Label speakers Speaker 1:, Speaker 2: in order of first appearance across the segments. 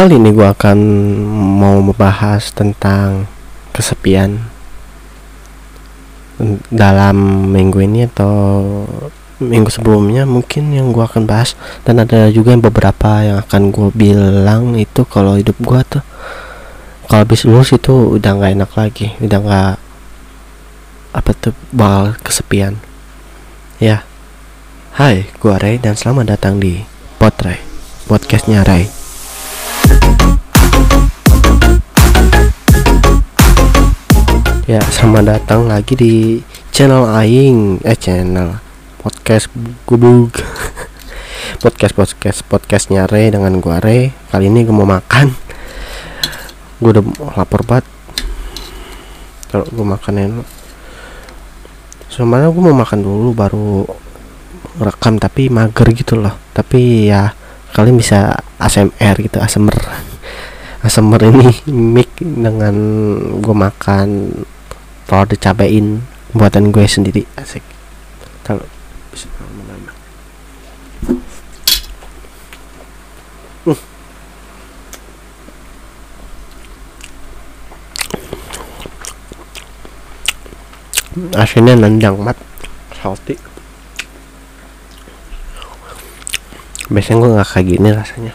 Speaker 1: Kali ini gue akan mau membahas tentang kesepian dalam minggu ini atau minggu sebelumnya mungkin yang gue akan bahas. Dan ada juga yang beberapa yang akan gue bilang itu kalau hidup gue tuh kalau habis lulus itu udah nggak enak lagi udah nggak apa tuh bakal kesepian. Ya. Hai gue Ray dan selamat datang di Potray podcastnya Ray Ya, selamat datang lagi di channel Aing. Eh, channel Podcast Gubug Podcast, podcast, podcastnya Re dengan gua Re. Kali ini gue mau makan. Gue udah lapar banget. Kalau gue makan Sebenarnya gue mau makan dulu baru rekam tapi mager gitu loh. Tapi ya kalian bisa ASMR gitu, ASMR ASMR ini mic dengan gue makan kalau dicabain buatan gue sendiri. Asik. Kalau asinnya nendang mat. Salty biasanya gue nggak kayak gini rasanya.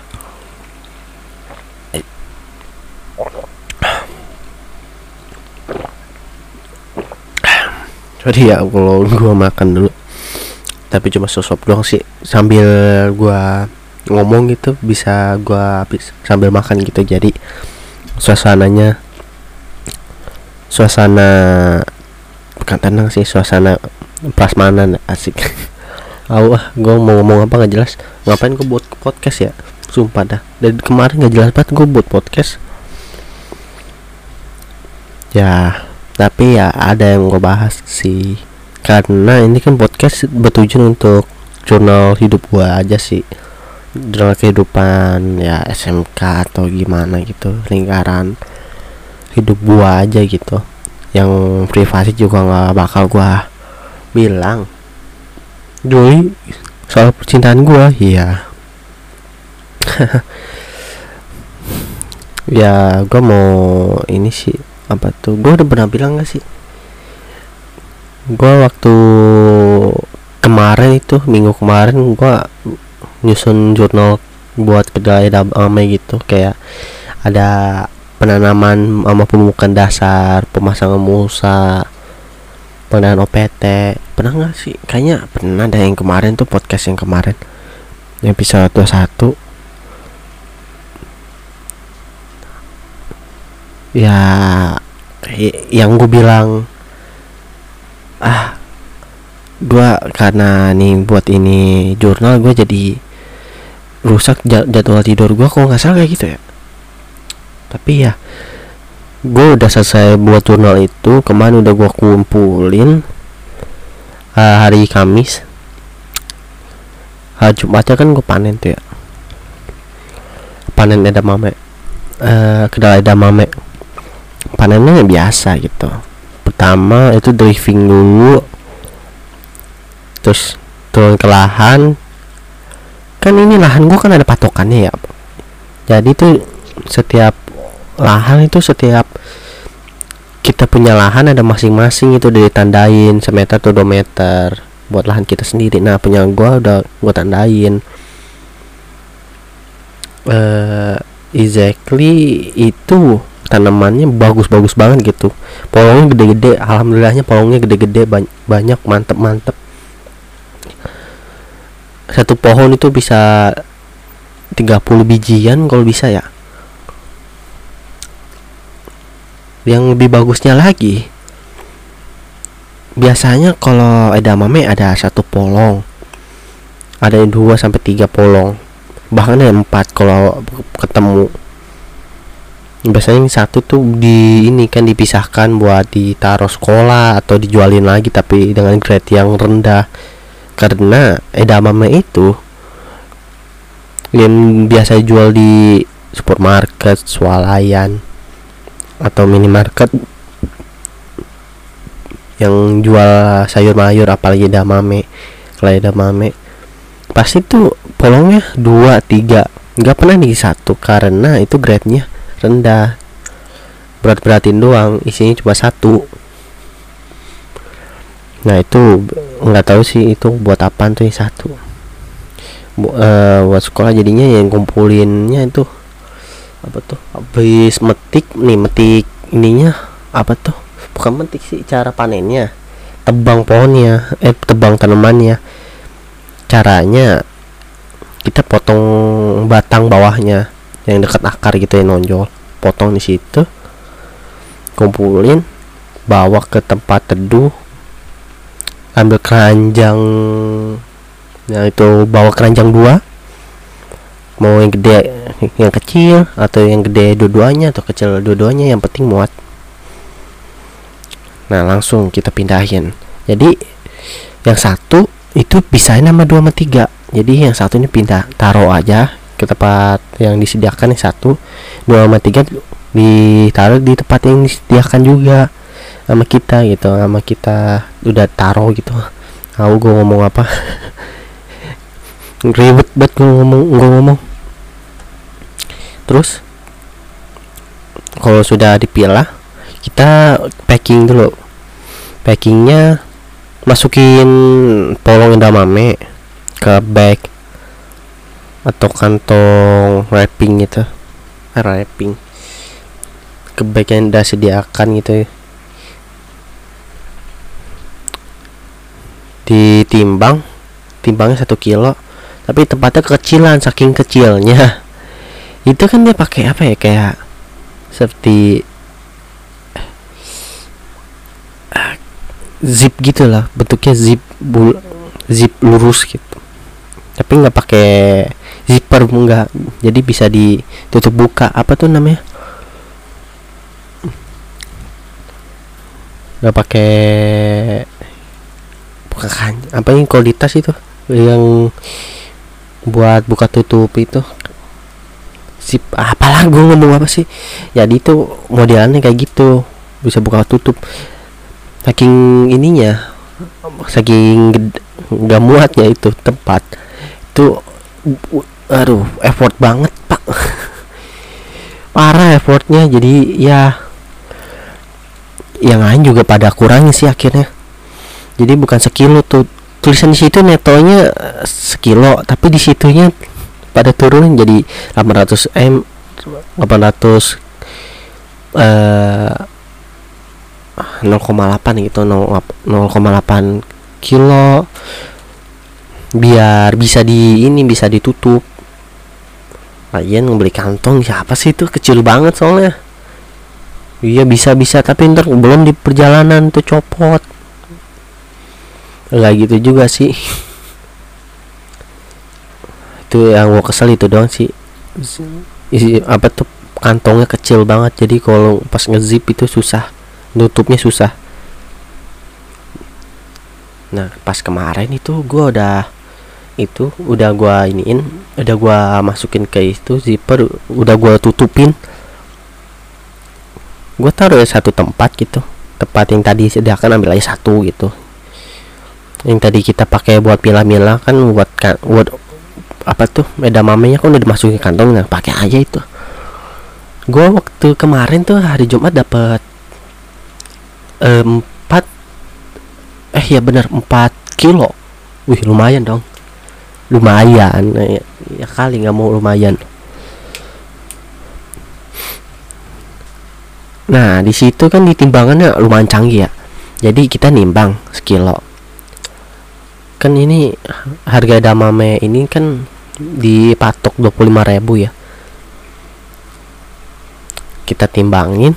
Speaker 1: Sorry ya kalau gua makan dulu. Tapi cuma sosok doang sih. Sambil gua ngomong gitu bisa gua habis sambil makan gitu. Jadi suasananya suasana bukan tenang sih suasana prasmanan asik awah gua mau ngomong apa nggak jelas? Ngapain gua buat podcast ya? Sumpah dah. Dari kemarin nggak jelas banget gua buat podcast. Ya tapi ya ada yang gue bahas sih. Karena ini kan podcast bertujuan untuk jurnal hidup gue aja sih. Jurnal kehidupan ya SMK atau gimana gitu. Lingkaran hidup gue aja gitu. Yang privasi juga nggak bakal gue bilang Doi soal percintaan gue iya. Ya gue mau ini sih apa tuh? Gue udah pernah bilang gak sih? Gue waktu kemarin itu minggu kemarin gue nyusun jurnal buat kedai damai gitu. Kayak ada penanaman sama pemukaan dasar pemasangan musa penanaman OPT pernah nggak sih? Kayaknya pernah ada yang kemarin tuh podcast yang kemarin. Yang episode 21 ya yang gue bilang ah gue karena nih buat ini jurnal gue jadi rusak jadwal tidur gue kok nggak salah kayak gitu ya? Tapi ya gue udah selesai buat jurnal itu kemarin udah gue kumpulin uh, hari Kamis. Hari Jumatnya kan gue panen tuh ya. Panen edamame uh, kedelai edamame panennya biasa gitu. Pertama itu driving dulu. Terus turun ke lahan. Kan ini lahan gua kan ada patokannya ya. Jadi tuh setiap lahan itu setiap kita punya lahan ada masing-masing itu udah ditandain semeter atau dua meter buat lahan kita sendiri. Nah punya gua udah gua tandain. Uh, exactly itu tanamannya bagus-bagus banget gitu. Polongnya gede-gede alhamdulillahnya polongnya gede-gede banyak mantep-mantep. Satu pohon itu bisa 30 bijian kalau bisa ya yang lebih bagusnya lagi. Biasanya kalau edamame ada satu polong. Ada dua sampai tiga polong. Bahkan ada empat kalau ketemu. Biasanya yang satu tuh di ini kan dipisahkan buat ditaruh sekolah atau dijualin lagi tapi dengan grade yang rendah. Karena edamame itu yang biasa jual di supermarket, swalayan atau minimarket yang jual sayur mayur apalagi edamame kalau edamame pasti tuh polongnya dua tiga. Nggak pernah di satu karena itu grade-nya rendah. Berat-beratin doang isinya cuma satu. Nah itu nggak tahu sih itu buat apa tuh yang satu. Bu, uh, buat sekolah jadinya yang kumpulinnya itu apa tuh? Habis metik nih metik ininya apa tuh? Bukan metik sih cara panennya. Tebang pohonnya eh tebang tanamannya. Caranya kita potong batang bawahnya yang dekat akar gitu yang nonjol. Potong di situ kumpulin bawa ke tempat teduh ambil keranjang yang itu bawa keranjang dua mau yang gede yang kecil atau yang gede dua-duanya atau kecil dua-duanya yang penting muat. Nah langsung kita pindahin. Jadi yang satu itu bisa nama dua sama tiga. Jadi yang satu ini pindah taruh aja ke tempat yang disediakan yang satu. Dua sama tiga ditaruh di tempat yang disediakan juga sama kita gitu sama kita udah taruh gitu. Tahu gue ngomong apa ribet banget ngomong gue ngomong. Terus kalau sudah dipilah kita packing dulu. Packingnya masukin polong edamame ke bag atau kantong wrapping gitu wrapping. Ke bag yang udah sediakan gitu ya. ditimbang timbangnya satu kilo tapi tempatnya kekecilan saking kecilnya. Itu kan dia pakai apa ya kayak seperti zip gitu lah. Bentuknya zip bul zip lurus gitu. Tapi nggak pakai zipper enggak jadi bisa ditutup buka. Apa tuh namanya? Nggak pakai buka kan apa yang kalau di tas itu? Yang buat buka tutup itu. Zip apalah gue ngomong apa sih? Jadi itu modelnya kayak gitu bisa buka tutup. Saking ininya saking nggak muatnya itu tempat itu aduh effort banget pak. Parah effortnya jadi ya yang lain juga pada kurangnya sih akhirnya. Jadi bukan sekilo tuh tulisan di situ netonya sekilo tapi di situnya pada turun jadi 800 m 800 eh 0,8 gitu 0,8 kilo biar bisa di ini bisa ditutup. Lagian beli kantong siapa sih itu? Kecil banget soalnya. Iya bisa bisa tapi ntar belum di perjalanan tuh copot nggak gitu juga sih. Itu yang gua kesel itu doang sih. Isi apa tuh kantongnya kecil banget. Jadi kalau pas ngezip itu susah. Nutupnya susah. Nah pas kemarin itu gua udah itu udah gua iniin udah gua masukin ke itu zipper udah gua tutupin. Gua taruh ya satu tempat gitu. Tempat yang tadi sediakan ambil aja satu gitu yang tadi kita pakai buat pilah-pilah kan buat kan buat apa tuh mamenya kan udah dimasukin kantong nah pakai aja itu. Gua waktu kemarin tuh hari Jumat dapat empat eh ya benar empat kilo. Wih lumayan dong. Lumayan ya, ya kali nggak mau lumayan. Nah di situ kan ditimbangannya lumayan canggih ya. Jadi kita nimbang sekilo kan ini harga damame ini kan dipatok 25.000 ya. Kita timbangin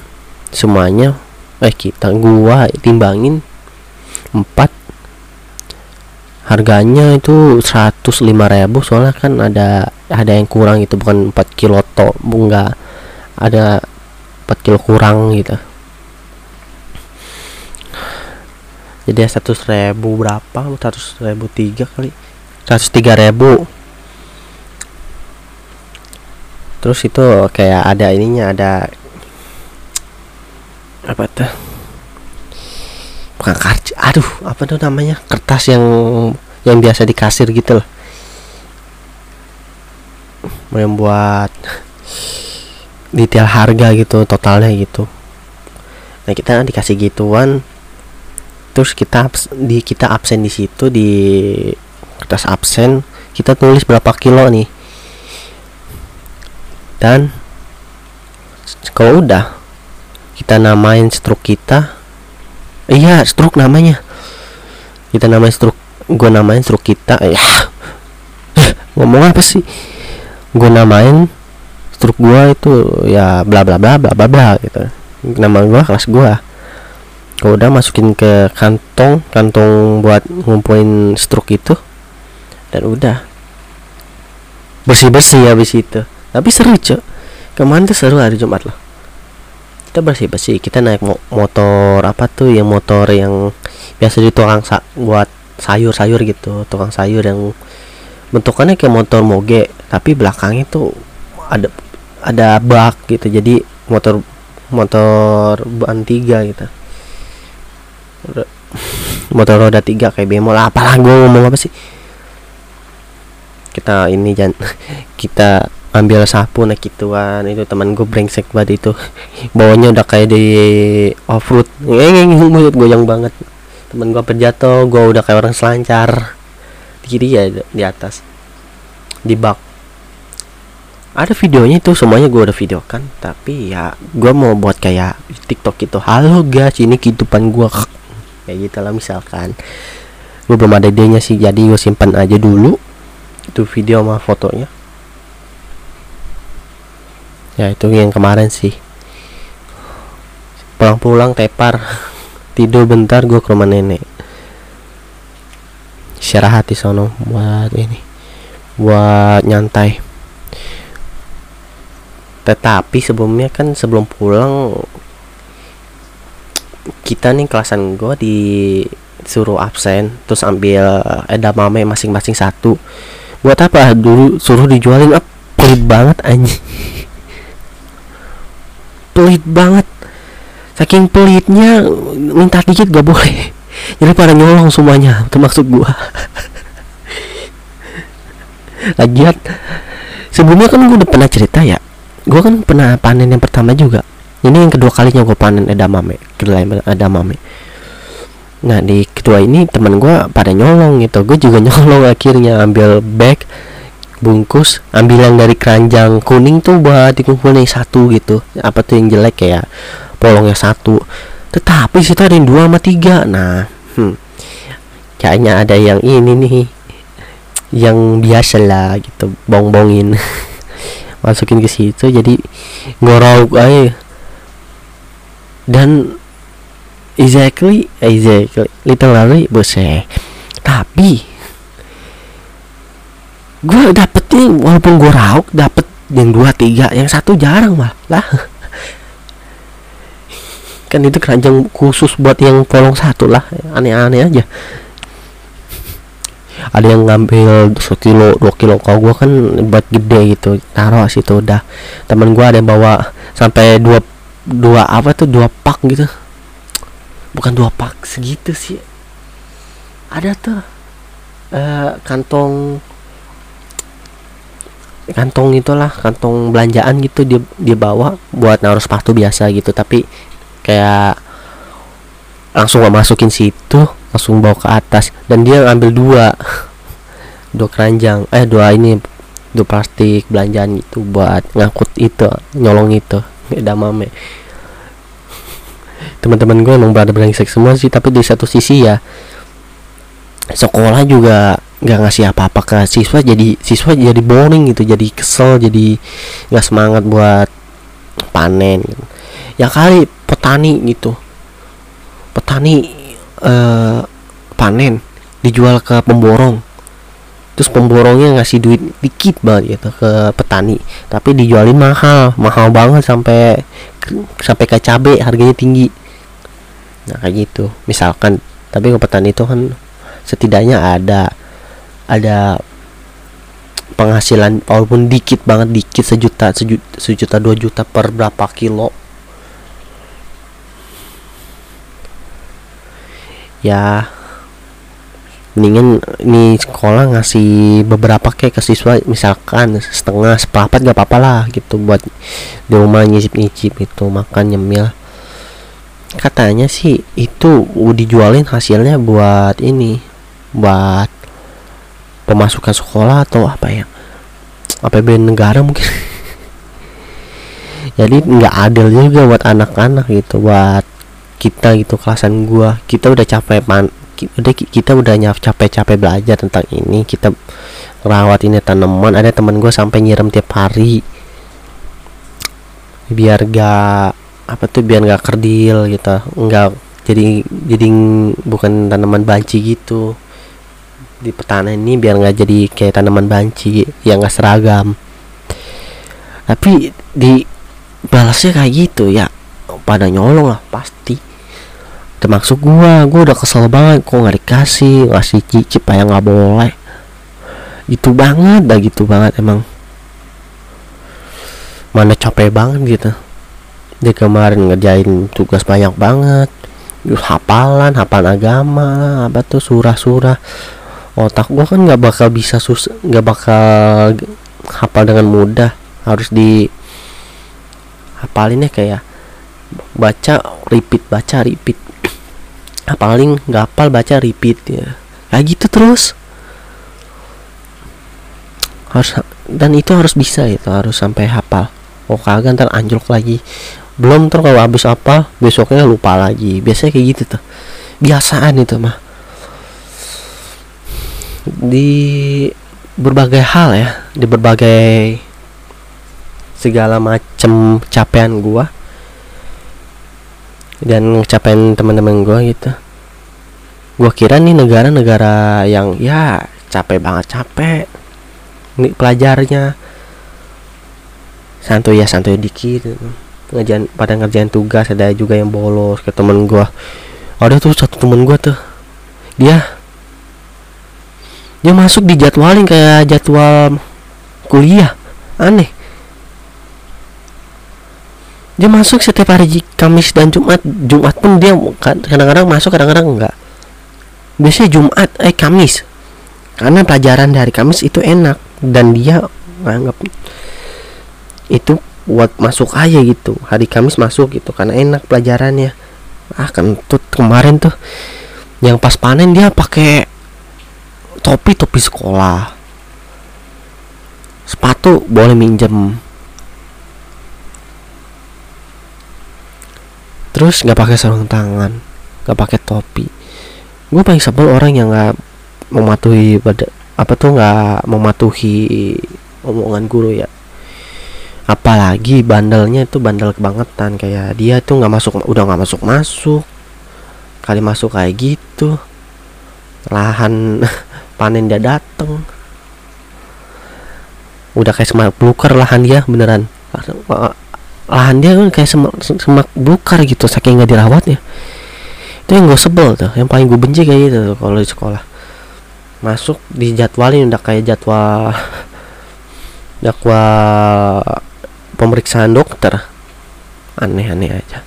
Speaker 1: semuanya. Eh kita gua timbangin 4 harganya itu 105.000 soalnya kan ada ada yang kurang itu bukan 4 kilo to enggak ada 4 kilo kurang gitu jadi 100 ribu berapa? 100 ribu 3 kali. 103 ribu. Terus itu kayak ada ininya ada apa tuh? Bukan aduh apa tuh namanya? Kertas yang yang biasa di kasir gitu loh. Yang buat detail harga gitu totalnya gitu. Nah kita dikasih gituan terus kita di kita absen di situ di kertas absen kita tulis berapa kilo nih. Dan kalau udah kita namain struk kita iya struk namanya. Kita namain struk gue namain struk kita ya ngomong apa sih? Gue namain struk gue itu ya bla bla bla bla bla bla gitu. Nama gue kelas gue kalau udah masukin ke kantong kantong buat ngumpulin struk itu. Dan udah. Bersih bersih habis itu. Tapi seru cok. Ke mana tuh seru hari Jumat loh. Kita bersih bersih kita naik mo motor apa tuh yang motor yang biasa di tukang sa buat sayur sayur gitu. Tukang sayur yang bentukannya kayak motor moge tapi belakangnya tuh ada ada bak gitu. Jadi motor motor ban tiga gitu motor roda tiga kayak bemol apalah gue ngomong apa sih? Kita ini jangan kita ambil sapu naik gituan. Itu teman gue brengsek banget itu. Bawahnya udah kayak di off road ngeng mulut goyang banget. Teman gue terjatuh gue udah kayak orang selancar. Di kiri ya di atas. Di bak. Ada videonya itu semuanya gue udah video kan tapi ya gue mau buat kayak tiktok itu halo guys ini kehidupan gue kayak gitu lah misalkan. Gue belum ada idenya sih jadi gue simpan aja dulu itu video sama fotonya. Ya itu yang kemarin sih. Pulang-pulang tepar tidur bentar gue ke rumah nenek. Istirahat di sono buat ini buat nyantai. Tetapi sebelumnya kan sebelum pulang kita nih kelasan gue disuruh absen terus ambil edamame masing-masing satu. Buat apa? Dulu suruh dijualin. Apa pelit banget anjing. Pelit banget. Saking pelitnya minta dikit gak boleh. Jadi pada nyolong semuanya termasuk gua. Lagian sebelumnya kan gua udah pernah cerita ya. Gua kan pernah panen yang pertama juga ini yang kedua kalinya gue panen edamame kedua edamame. Nah di kedua ini teman gue pada nyolong gitu. Gue juga nyolong akhirnya ambil bag bungkus ambil yang dari keranjang kuning tuh buat dikumpulin satu gitu. Apa tuh yang jelek kayak polongnya satu. Tetapi situ ada yang dua sama tiga. Nah hmm, kayaknya ada yang ini nih. Yang biasa lah gitu bong-bongin. Masukin ke situ jadi ngorok aja dan exactly exactly literally bose. Tapi gue dapetnya walaupun gue rauk dapet yang dua tiga yang satu jarang mah lah. Kan itu keranjang khusus buat yang polong satu lah aneh-aneh aja. Ada yang ngambil sekilo dua kilo. Kalau gue kan buat gede gitu taruh situ udah. Temen gue ada yang bawa sampai dua dua apa tuh dua pak gitu. Bukan dua pak segitu sih. Ada tuh uh, kantong kantong itulah kantong belanjaan gitu dia dia bawa buat naruh sepatu biasa gitu. Tapi kayak langsung gak masukin situ langsung bawa ke atas. Dan dia ngambil dua dua keranjang eh dua ini dua plastik belanjaan gitu buat ngangkut itu nyolong itu edamame teman-teman gue emang berada brengsek semua sih tapi di satu sisi ya sekolah juga nggak ngasih apa-apa ke siswa jadi siswa jadi boring gitu jadi kesel jadi nggak semangat buat panen gitu. ya kali petani gitu. Petani eh, panen dijual ke pemborong terus pemborongnya ngasih duit dikit banget gitu ke petani. Tapi dijualin mahal mahal banget sampai sampai ke cabe harganya tinggi. Nah kayak gitu. Misalkan tapi ke petani itu kan setidaknya ada ada penghasilan walaupun dikit banget dikit sejuta sejuta, sejuta dua juta per berapa kilo. Ya mendingan ini sekolah ngasih beberapa kayak ke siswa misalkan setengah seperempat gak apa-apa lah gitu buat di rumah nyicip-nyicip itu makan nyemil. Katanya sih itu dijualin hasilnya buat ini buat pemasukan sekolah atau apa ya? APBN negara mungkin. Jadi nggak adil juga buat anak-anak gitu buat kita gitu kelasan gua. Kita udah capek pan udah kita udah nyap capek-capek belajar tentang ini. Kita rawat ini tanaman. Ada teman gue sampai nyiram tiap hari. Biar gak apa tuh biar gak kerdil gitu. Nggak jadi jadi bukan tanaman banci gitu. Di petana ini biar nggak jadi kayak tanaman banci yang gak seragam. Tapi di balasnya kayak gitu ya. Pada nyolong lah pasti termasuk gua gua udah kesel banget kok nggak dikasih ngasih cicip ya nggak boleh. Itu banget dah gitu banget emang. Mana capek banget gitu. Dia kemarin ngerjain tugas banyak banget. Hafalan hafalan agama apa tuh surah-surah. Otak gua kan nggak bakal bisa sus nggak bakal hafal dengan mudah. Harus di hafalinnya kayak baca repeat baca repeat paling nggak hafal baca repeat ya. Kayak gitu terus. Harus dan itu harus bisa itu harus sampai hafal. Oh kagak ntar anjlok lagi. Belum terus kalau habis apa besoknya lupa lagi. Biasanya kayak gitu tuh. Biasaan itu mah. Di berbagai hal ya. Di berbagai segala macem capaian gua dan capaian teman-teman gue gitu. Gue kira nih negara-negara yang ya capek banget capek. Nih pelajarnya. Santuy ya santuy dikit. Ngerjain pada ngerjain tugas ada juga yang bolos ke temen gue ada tuh satu temen gue tuh. Dia dia masuk di jadwalin kayak jadwal kuliah. Aneh dia masuk setiap hari Kamis dan Jumat. Jumat pun dia kadang-kadang masuk kadang-kadang enggak. Biasanya Jumat eh Kamis. Karena pelajaran dari Kamis itu enak dan dia anggap itu buat masuk aja gitu. Hari Kamis masuk gitu karena enak pelajarannya. Ah kan tuh kemarin tuh. Yang pas panen dia pakai topi topi sekolah. Sepatu boleh minjem terus nggak pakai sarung tangan nggak pakai topi. Gue paling sebel orang yang nggak mematuhi pada apa tuh nggak mematuhi omongan guru ya. Apalagi bandelnya itu bandel kebangetan kayak dia tuh nggak masuk udah nggak masuk masuk kali masuk kayak gitu lahan panen dia dateng. Udah kayak semak blukar lahan dia beneran lahan dia kan kayak semak, semak bukar gitu saking nggak dirawat ya itu yang gue sebel tuh yang paling gue benci kayak gitu kalau di sekolah. Masuk di jadwalin udah kayak jadwal jadwal pemeriksaan dokter. Aneh-aneh aja.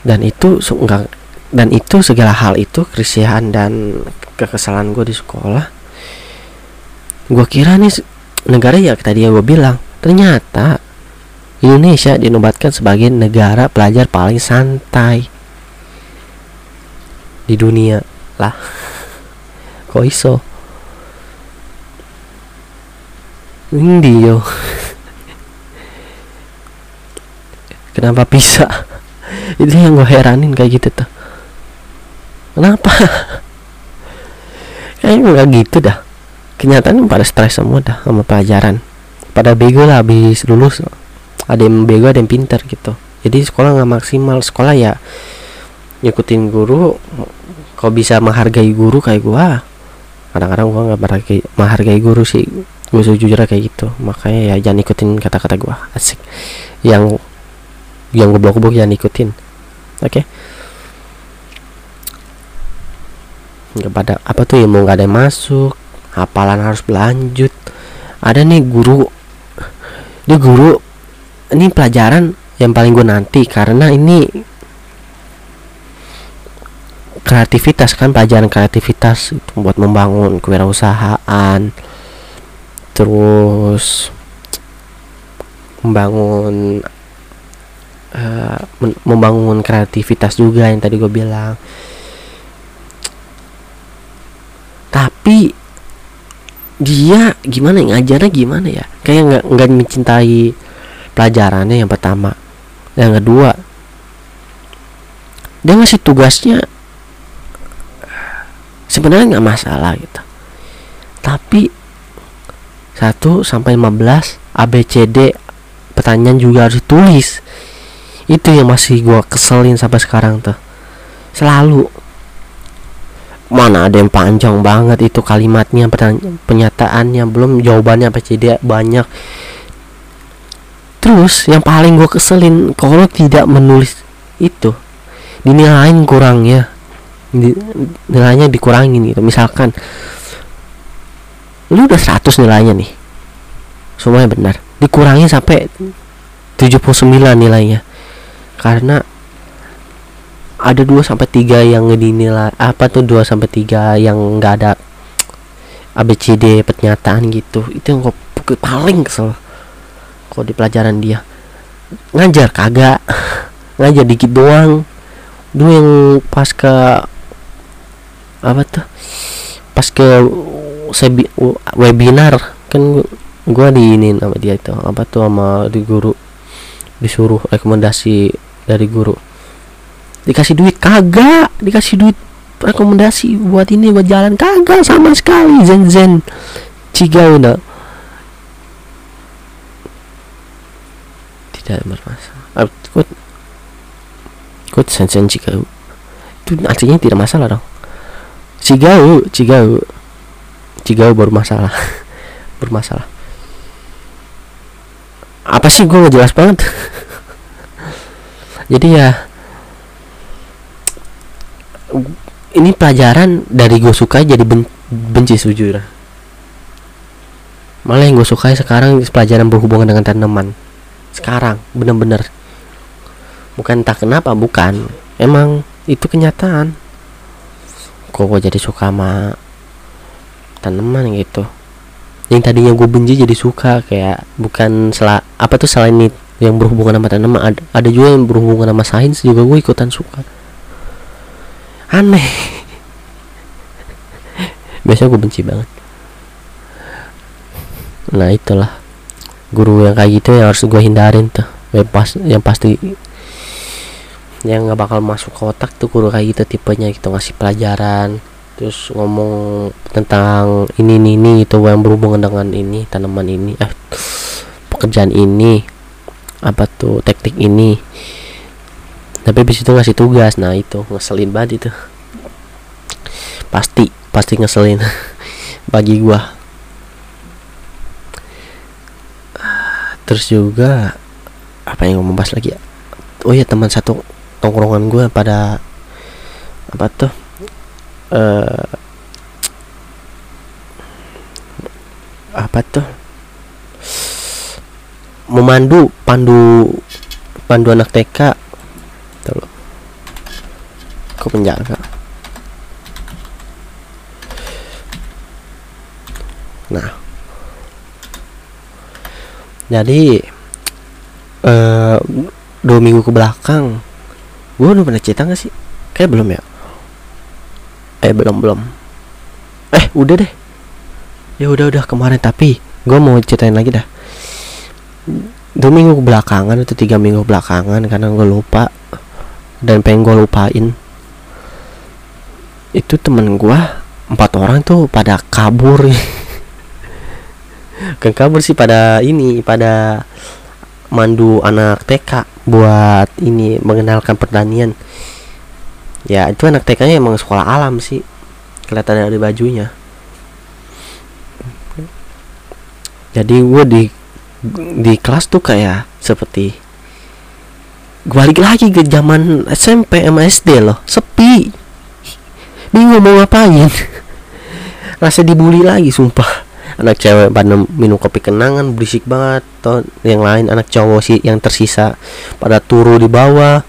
Speaker 1: Dan itu enggak dan itu segala hal itu kerisihan dan kekesalan gue di sekolah gue kira nih negara ya tadi yang gue bilang ternyata Indonesia dinobatkan sebagai negara pelajar paling santai di dunia. Lah kok iso? Ini yo. Kenapa bisa? Itu yang gue heranin kayak gitu tuh. Kenapa? Kayaknya nggak gitu dah kenyataan pada stres semua dah sama pelajaran. Pada bego lah habis lulus. Ada yang bego ada yang pintar gitu. Jadi sekolah nggak maksimal. Sekolah ya ngikutin guru kau bisa menghargai guru kayak gua. Kadang-kadang gua nggak menghargai, menghargai guru sih. Gue jujur kayak gitu. Makanya ya jangan ikutin kata-kata gua. Asik. Yang yang goblok-goblok jangan ikutin. Oke. Okay? nggak pada apa tuh mau nggak ada yang masuk hafalan harus berlanjut. Ada nih guru. Ini guru ini pelajaran yang paling gue nanti karena ini kreativitas kan pelajaran kreativitas buat membangun kewirausahaan. Terus membangun uh, membangun kreativitas juga yang tadi gue bilang. Tapi dia gimana ya, ngajarnya gimana ya? Kayak nggak nggak mencintai pelajarannya yang pertama. Yang kedua dia ngasih tugasnya sebenarnya nggak masalah gitu. Tapi 1 sampai 15 ABCD pertanyaan juga harus ditulis. Itu yang masih gua keselin sampai sekarang tuh. Selalu mana ada yang panjang banget itu kalimatnya penyataannya belum jawabannya apa jadi banyak. Terus yang paling gue keselin kalau tidak menulis itu dinilaiin kurangnya nilainya dikurangin gitu. Misalkan lu udah 100 nilainya nih. Semuanya benar. Dikurangi sampai 79 nilainya. Karena ada 2 sampai 3 yang dinilai apa tuh 2 sampai 3 yang enggak ada ABCD pernyataan gitu. Itu yang gue paling kesel kok di pelajaran dia. Ngajar kagak ngajar dikit doang. Dulu yang pas ke apa tuh pas ke webinar kan gua diinin sama dia itu apa tuh sama di guru disuruh rekomendasi dari guru dikasih duit kagak. Dikasih duit rekomendasi buat ini buat jalan kagak sama sekali. Zen zen. Cigau nak. Tidak bermasalah. Kut kut zen zen cigau. Itu artinya tidak masalah dong. Cigau cigau. Cigau baru masalah bermasalah. Apa sih? Gue jelas banget. Jadi ya ini pelajaran dari gue suka jadi ben benci sejujur malah yang gue suka sekarang pelajaran berhubungan dengan tanaman. Sekarang bener-bener. Bukan tak kenapa bukan. Emang itu kenyataan. Kok gue jadi suka sama tanaman gitu? Yang tadinya gue benci jadi suka kayak bukan sel apa tuh selain yang berhubungan sama tanaman ada, ada juga yang berhubungan sama sains juga gue ikutan suka aneh. Biasanya gue benci banget. Nah itulah. Guru yang kayak gitu yang harus gue hindarin tuh. Yang pas yang pasti yang nggak bakal masuk ke otak tuh guru kayak gitu tipenya gitu ngasih pelajaran terus ngomong tentang ini ini ini itu yang berhubungan dengan ini tanaman ini eh pekerjaan ini apa tuh teknik ini tapi habis itu ngasih tugas. Nah itu. Ngeselin banget itu. Pasti. Pasti ngeselin. Bagi gua. Terus juga apa yang mau bahas lagi ya? Oh ya teman satu tongkrongan gua pada apa tuh? Uh, apa tuh? Memandu pandu pandu anak TK tuh ke penjaga. Nah. Jadi uh, dua minggu ke belakang gue udah pernah cerita gak sih? Kayak belum ya? Eh belum belum. Eh udah deh. Ya udah udah kemarin tapi gue mau ceritain lagi dah. Dua minggu belakangan atau tiga minggu belakangan karena gue lupa dan pengen gue lupain. Itu temen gue empat orang tuh pada kabur. Kan kabur sih pada ini pada mandu anak TK buat ini mengenalkan pertanian. Ya itu anak TK nya emang sekolah alam sih kelihatan dari bajunya. Jadi gue di di kelas tuh kayak seperti balik lagi ke zaman SMP sama SD loh. Sepi. Bingung mau ngapain. Rasa dibully lagi sumpah. Anak cewek pada minum kopi kenangan berisik banget. Toh yang lain anak cowok sih yang tersisa. Pada turu di bawah.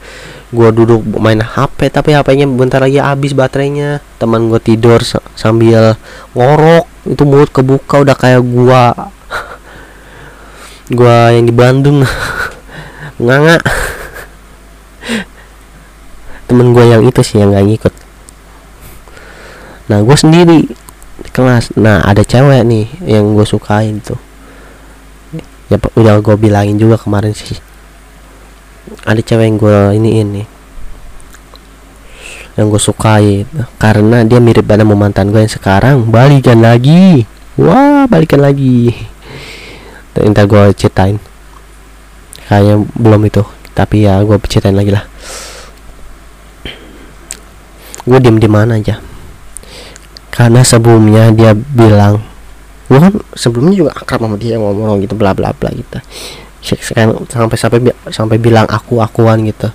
Speaker 1: Gua duduk main HP tapi HP-nya bentar lagi habis baterainya. Teman gua tidur sambil ngorok. Itu mulut kebuka udah kayak gua. Gua yang di Bandung. Nganga temen gue yang itu sih yang nggak ngikut. Nah gue sendiri di kelas nah ada cewek nih yang gue sukain tuh. Ya udah gue bilangin juga kemarin sih. Ada cewek yang gue ini ini yang gue sukai karena dia mirip pada mantan gue yang sekarang. Balikan lagi. Wah balikan lagi. Ntar gue ceritain. Kayaknya belum itu tapi ya gue ceritain lagi lah gue diem di mana aja. Karena sebelumnya dia bilang gue kan sebelumnya juga akrab sama dia ngomong gitu bla bla bla gitu. Sampai sampai sampai bilang aku akuan gitu.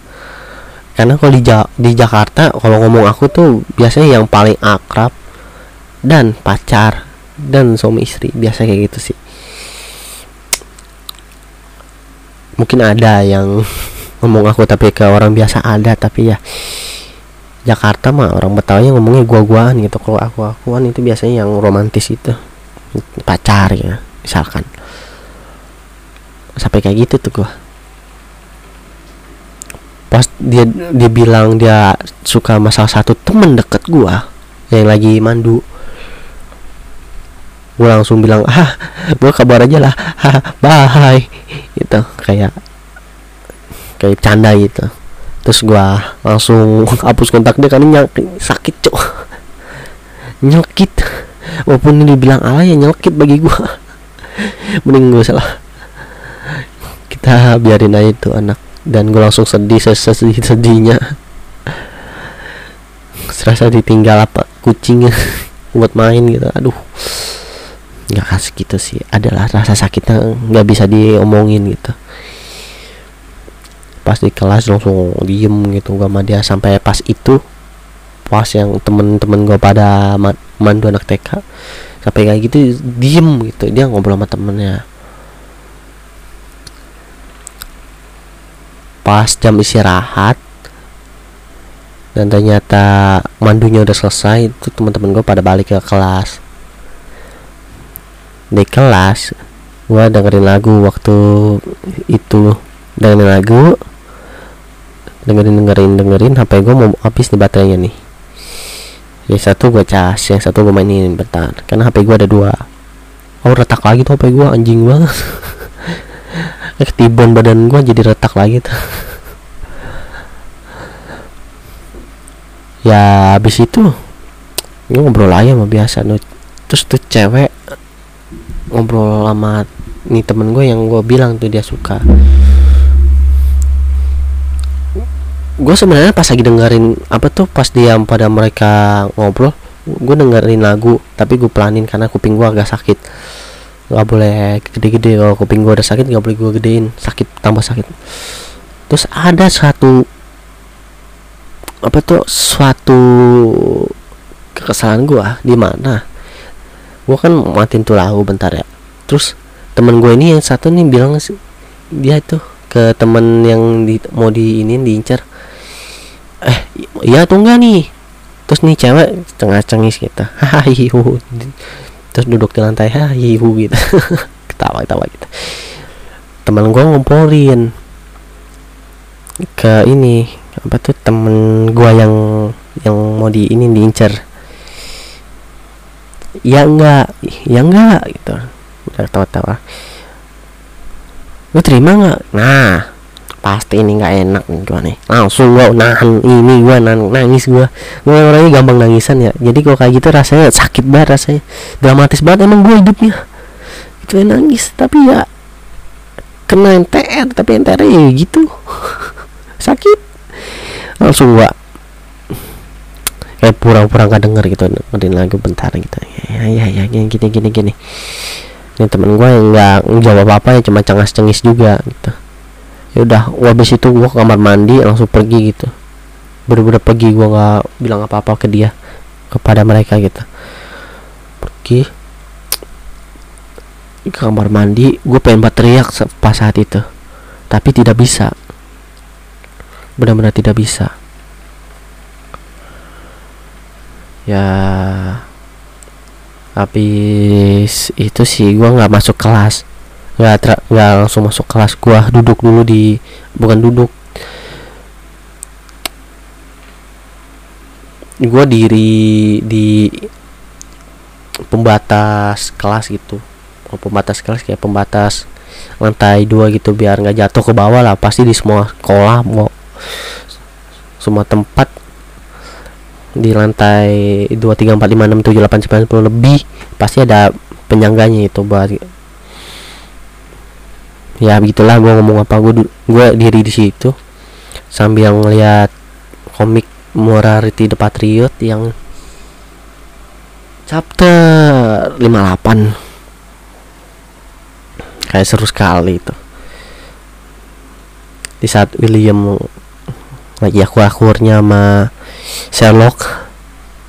Speaker 1: Karena kalau di ja di Jakarta kalau ngomong aku tuh biasanya yang paling akrab dan pacar dan suami istri biasa kayak gitu sih. Mungkin ada yang ngomong aku tapi ke orang biasa ada tapi ya Jakarta mah orang Betawi ngomongnya gua-guaan gitu. Kalau aku akuan itu biasanya yang romantis itu. Pacar ya misalkan. Sampai kayak gitu tuh gua. Pas dia dia bilang dia suka sama salah satu temen deket gua yang lagi mandu. Gua langsung bilang ah gua kabar aja lah. Ah, bye. Gitu kayak kayak canda gitu terus gua langsung hapus kontak dia karena nyakit sakit cok. Nyelkit. Walaupun ini dibilang alay ya nyelkit bagi gua. Mending gue salah. Kita biarin aja itu anak. Dan gue langsung sedih sesedih sedihnya. Serasa ditinggal apa kucing buat main gitu. Aduh. Nggak kasih gitu sih. Adalah rasa sakitnya nggak bisa diomongin gitu pas di kelas langsung diem gitu gak sama dia sampai pas itu pas yang temen-temen gue pada mandu anak TK sampai kayak gitu diem gitu dia ngobrol sama temennya. Pas jam istirahat dan ternyata mandunya udah selesai itu teman-teman gue pada balik ke kelas. Di kelas gue dengerin lagu waktu itu. Dengerin lagu dengerin dengerin dengerin HP gue mau habis nih baterainya nih. Yang satu gue cas yang satu gue mainin bentar. Karena HP gue ada dua. Oh retak lagi tuh HP gue anjing banget ketiban badan gue jadi retak lagi tuh. Ya habis itu gue ngobrol aja sama biasa nuh terus tuh cewek ngobrol sama nih temen gue yang gue bilang tuh dia suka gue sebenarnya pas lagi dengerin apa tuh pas dia pada mereka ngobrol gue dengerin lagu tapi gue pelanin karena kuping gue agak sakit. Nggak boleh gede-gede kalau kuping gue udah sakit nggak boleh gue gedein sakit tambah sakit. Terus ada satu apa tuh suatu kekesalan gue di mana gue kan matiin tuh lagu bentar ya. Terus temen gue ini yang satu nih bilang dia tuh ke temen yang di, mau di ini diincar eh iya atau enggak nih? Terus nih cewek tengah cengis gitu. Hahihu terus duduk di lantai hahihu gitu. Ketawa ketawa gitu. Teman gue ngumpulin ke ini apa tuh temen gue yang yang mau di ini diincar ya enggak ya enggak gitu. Udah ketawa-tawa lu terima nggak nah pasti ini nggak enak nih gua nih. Langsung gua nahan ini gua nangis gua. Gua orangnya gampang nangisan ya. Jadi kalau kayak gitu rasanya sakit banget rasanya. Dramatis banget emang gua hidupnya. Itu nangis tapi ya kena NTR tapi NTR ya gitu. Sakit. Langsung gua kayak pura-pura nggak denger gitu dengerin lagu bentar gitu. Ya ya ya gini gini gini gini. Ini temen gue yang nggak jawab apa apa ya cuma cengas cengis juga gitu ya udah habis itu gua ke kamar mandi langsung pergi gitu. Bener-bener pergi gua nggak bilang apa-apa ke dia kepada mereka gitu. Pergi ke kamar mandi gue pengen berteriak pas saat itu. Tapi tidak bisa. Benar-benar tidak bisa. Ya habis itu sih gue nggak masuk kelas nggak nggak langsung masuk kelas. Gue duduk dulu di bukan duduk. Gue diri di pembatas kelas gitu. Oh, pembatas kelas kayak pembatas lantai dua gitu biar nggak jatuh ke bawah lah. Pasti di semua sekolah mau semua tempat. Di lantai dua tiga empat lima enam tujuh delapan sembilan sepuluh lebih pasti ada penyangganya itu buat ya begitulah gue ngomong apa gue gue diri di situ. Sambil ngeliat komik Morality the Patriot yang chapter 58 kayak seru sekali itu. Di saat William lagi aku akurnya sama Sherlock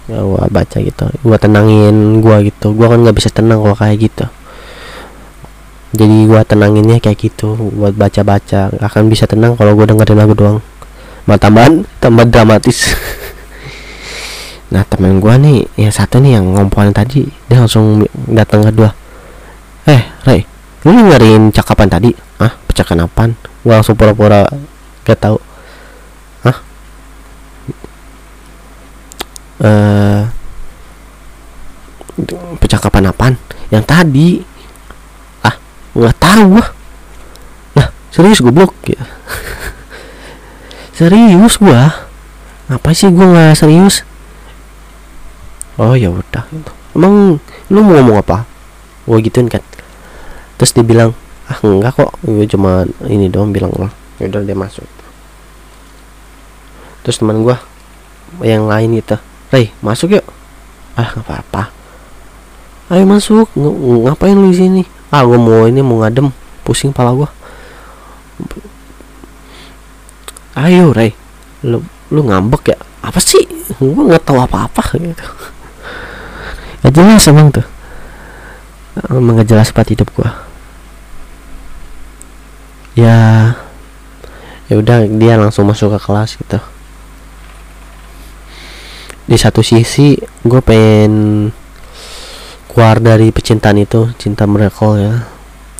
Speaker 1: ya gua baca gitu. Gua tenangin gua gitu. Gua kan nggak bisa tenang kalau kayak gitu jadi gua tenanginnya kayak gitu buat baca-baca. Akan bisa tenang kalau gua dengerin lagu doang. Mah tambahan tambah dramatis. Nah temen gua nih yang satu nih yang ngompolan tadi dia langsung datang ke dua eh Ray lu dengerin cakapan tadi? Ah percakapan apaan? Gua langsung pura-pura gak tahu. Ah eh uh, percakapan apaan? Yang tadi nggak tahu gua. Nah serius goblok ya serius gua? Apa sih gua nggak serius? Oh ya udah emang lu mau ngomong apa? Gua gituin kan terus dia bilang ah enggak kok. Gue cuma ini doang bilang lah ya udah dia masuk. Terus teman gua yang lain itu Rey masuk yuk. Ah nggak apa-apa. Ayo masuk. Ng ngapain lu di sini ah gua mau ini mau ngadem. Pusing pala gua. Ayo Ray. Lu lu ngambek ya? Apa sih? Gue nggak tahu apa-apa gitu. Gak jelas emang tuh. Emang gak hidup gue ya ya udah dia langsung masuk ke kelas gitu. Di satu sisi gue pengen keluar dari pecintaan itu cinta miracle ya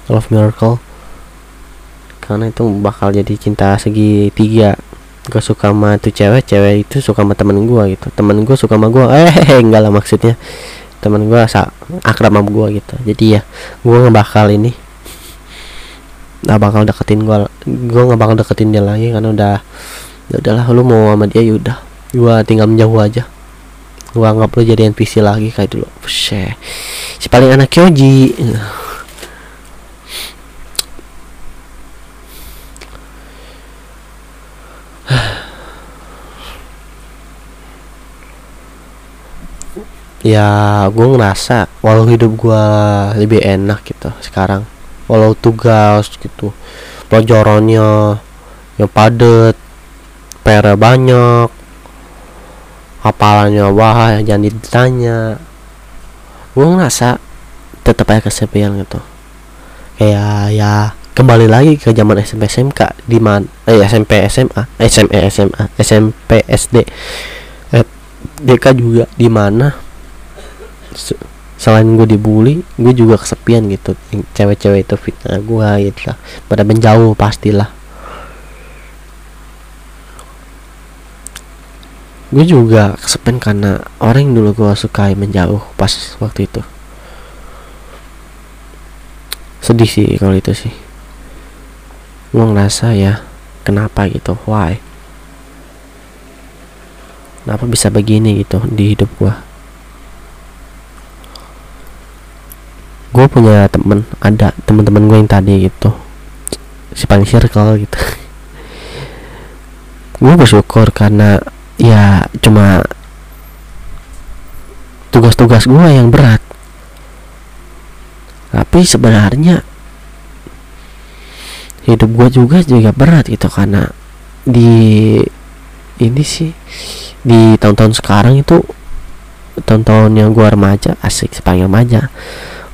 Speaker 1: love miracle. Karena itu bakal jadi cinta segitiga gue suka sama tuh cewek cewek itu suka sama temen gue gitu. Temen gue suka sama gue eh enggak lah maksudnya. Temen gue akrab sama gue gitu. Jadi ya gue nggak bakal ini. Nggak bakal deketin gue gue nggak bakal deketin dia lagi karena udah ya udahlah lu mau sama dia yaudah gue tinggal menjauh aja gue nggak perlu jadi NPC lagi kayak dulu. Buset. si paling anak Kyoji ya gue ngerasa walau hidup gue lebih enak gitu sekarang. Walau tugas gitu. Pelajarannya yang padet PR banyak hafalannya wah jangan ditanya. Gue ngerasa tetap aja kesepian gitu. Kayak ya kembali lagi ke zaman SMP SMK di mana eh, SMP SMA SMA SMA SMP SD eh, DK juga di mana? Selain gue dibully gue juga kesepian gitu. Cewek-cewek itu fitnah gue gitu pada menjauh pastilah gue juga kesepian karena orang yang dulu gue sukai menjauh pas waktu itu. Sedih sih kalau itu sih. Gue ngerasa ya kenapa gitu? Why? Kenapa bisa begini gitu di hidup gue gue punya temen ada temen-temen gue yang tadi gitu. Si paling circle gitu. Gue bersyukur karena ya cuma tugas-tugas gue yang berat. Tapi sebenarnya hidup gue juga juga berat gitu karena di ini sih di tahun-tahun sekarang itu tahun-tahun yang gue remaja asik sepanjang remaja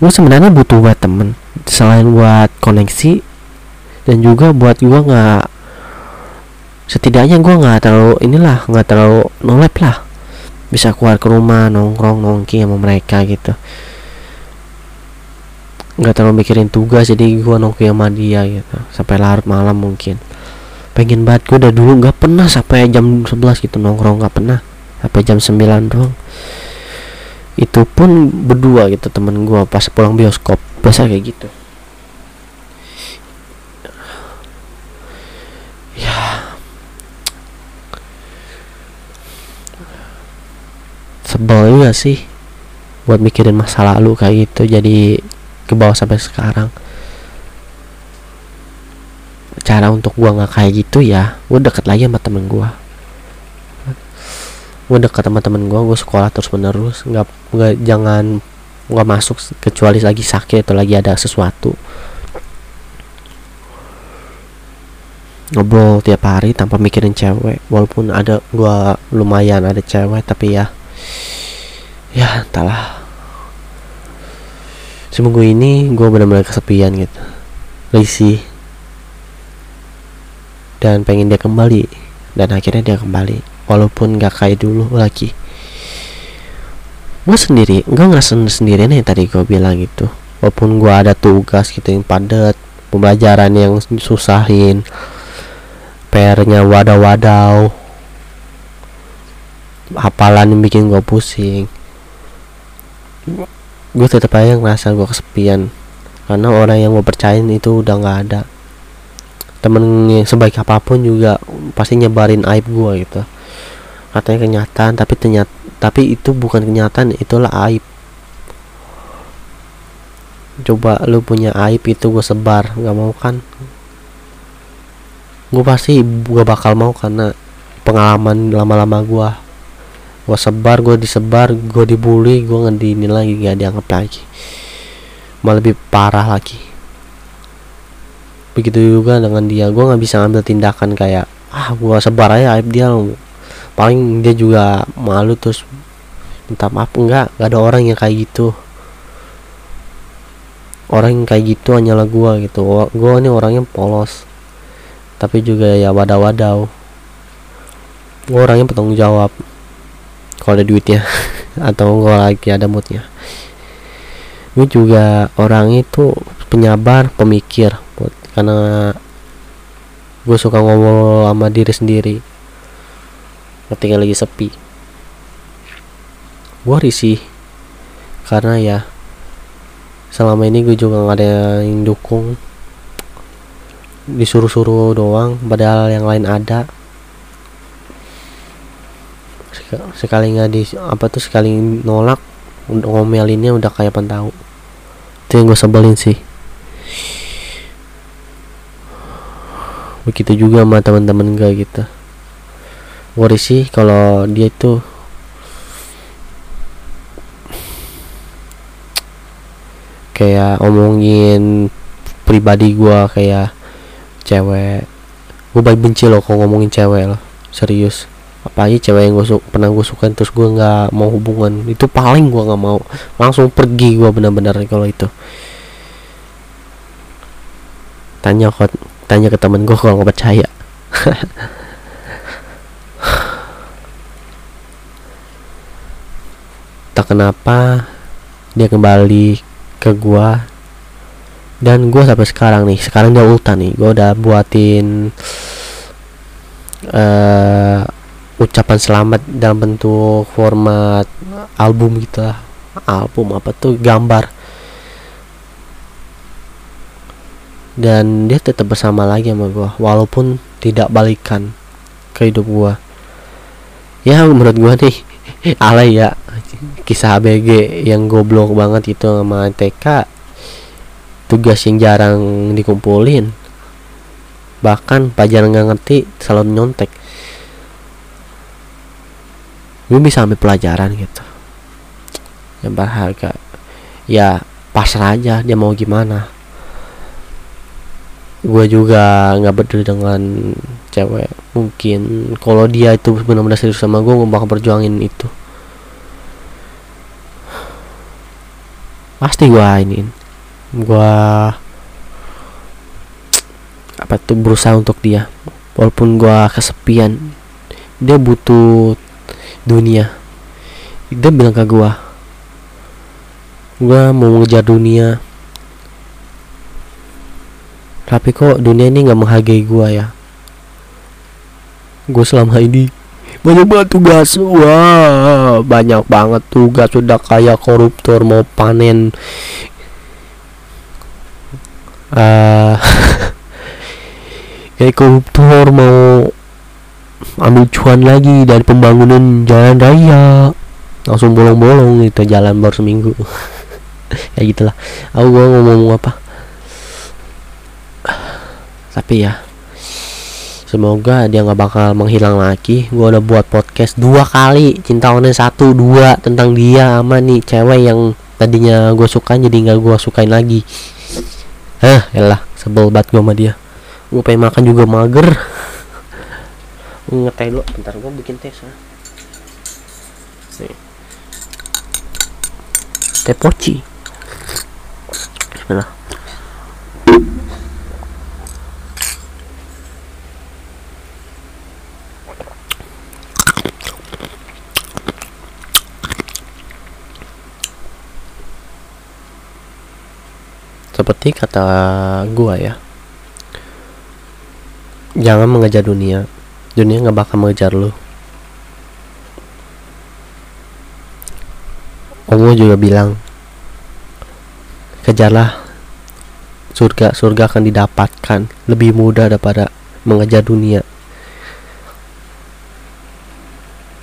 Speaker 1: gue sebenarnya butuh buat temen. Selain buat koneksi dan juga buat gue nggak setidaknya gue nggak terlalu inilah nggak terlalu nolep lah. Bisa keluar ke rumah nongkrong nongki sama mereka gitu. Nggak terlalu mikirin tugas jadi gue nongki sama dia gitu. Sampai larut malam mungkin. Pengen banget gue udah dulu nggak pernah sampai jam 11 gitu nongkrong nggak pernah. Sampai jam 9 doang. Itu pun berdua gitu temen gue pas pulang bioskop. Biasa kayak gitu sebel juga sih buat mikirin masa lalu kayak gitu. Jadi ke bawah sampai sekarang. Cara untuk gua nggak kayak gitu ya gua deket lagi sama temen gua. Gua deket sama temen gua gua sekolah terus menerus. Nggak nggak jangan nggak masuk kecuali lagi sakit atau lagi ada sesuatu. Ngobrol tiap hari tanpa mikirin cewek walaupun ada gua lumayan ada cewek tapi ya ya entahlah. Seminggu ini gue benar-benar kesepian gitu. Risih. Dan pengen dia kembali. Dan akhirnya dia kembali. Walaupun gak kayak dulu lagi. Gue sendiri gue ngerasa sendiri nih tadi gue bilang gitu. Walaupun gue ada tugas gitu yang padat pembelajaran yang susahin PR-nya wadaw-wadaw hafalan yang bikin gue pusing. Gue tetap aja ngerasa gue kesepian. Karena orang yang gue percayain itu udah nggak ada. Temen yang sebaik apa pun juga pasti nyebarin aib gue gitu. Katanya kenyataan tapi ternyata tapi itu bukan kenyataan itulah aib. Coba lu punya aib itu gue sebar nggak mau kan? Gue pasti gue bakal mau karena pengalaman lama-lama gue gue sebar gue disebar gue dibully gue ngedini lagi gak dianggap lagi. Malah lebih parah lagi. Begitu juga dengan dia gue nggak bisa ngambil tindakan kayak ah gue sebar aja aib dia. Paling dia juga malu terus minta maaf. Enggak nggak ada orang yang kayak gitu. Orang yang kayak gitu hanyalah gue gitu. Gue ini orangnya polos. Tapi juga ya wadaw-wadaw gue orangnya bertanggung jawab kalau ada duitnya atau kalau lagi ada moodnya. Gue juga orang itu penyabar pemikir karena gue suka ngomong sama diri sendiri. Ketika lagi sepi. Gue risih karena ya selama ini gue juga gak ada yang dukung. Disuruh-suruh doang padahal yang lain ada sekali nggak di apa tuh sekali nolak ngomelinnya udah kayak tahu itu yang gue sebelin sih. Begitu juga sama teman-teman gue gitu. Gue sih kalau dia itu kayak omongin pribadi gue kayak cewek. Gue baik benci loh kalau ngomongin cewek loh serius apalagi cewek yang gue su pernah gue suka terus gue nggak mau hubungan. Itu paling gue nggak mau. Langsung pergi gue benar-benar kalau itu. Tanya kok tanya ke temen gue kalau nggak percaya. Tak kenapa dia kembali ke gue dan gue sampai sekarang nih sekarang dia ulta nih. Gue udah buatin uh, ucapan selamat dalam bentuk format album gitu lah. Album apa tuh? Gambar. Dan dia tetap bersama lagi sama gue walaupun tidak balikan ke hidup gue ya menurut gue nih alay ya. Kisah ABG yang goblok banget itu sama TK tugas yang jarang dikumpulin. Bahkan pelajaran nggak ngerti selalu nyontek gue bisa ambil pelajaran gitu. Yang berharga. Ya pasrah aja dia mau gimana. Gue juga nggak peduli dengan cewek. Mungkin kalau dia itu benar-benar serius sama gue gue bakal perjuangin itu. Pasti gua ini gua apa tuh berusaha untuk dia. Walaupun gua kesepian dia butuh dunia. Dia bilang ke gua gua mau ngejar dunia. Tapi kok dunia ini nggak menghargai gua ya? Gue selama ini banyak banget tugas wah banyak banget tugas sudah kayak koruptor mau panen. Uh, kayak koruptor mau ambil cuan lagi dari pembangunan jalan raya. Langsung bolong-bolong itu jalan baru seminggu. Ya gitulah. Aku gua ngomong apa? Tapi ya semoga dia nggak bakal menghilang lagi. Gue udah buat podcast dua kali. Cinta online satu dua tentang dia sama nih cewek yang tadinya gue suka jadi nggak gue sukain lagi. Hah, elah sebel banget gue sama dia. Gue pengen makan juga mager ngeteh lo bentar gue bikin teh ya teh poci. Bismillah seperti kata gua ya jangan mengejar dunia dunia nggak bakal mengejar lu. Allah juga bilang kejarlah surga surga akan didapatkan lebih mudah daripada mengejar dunia.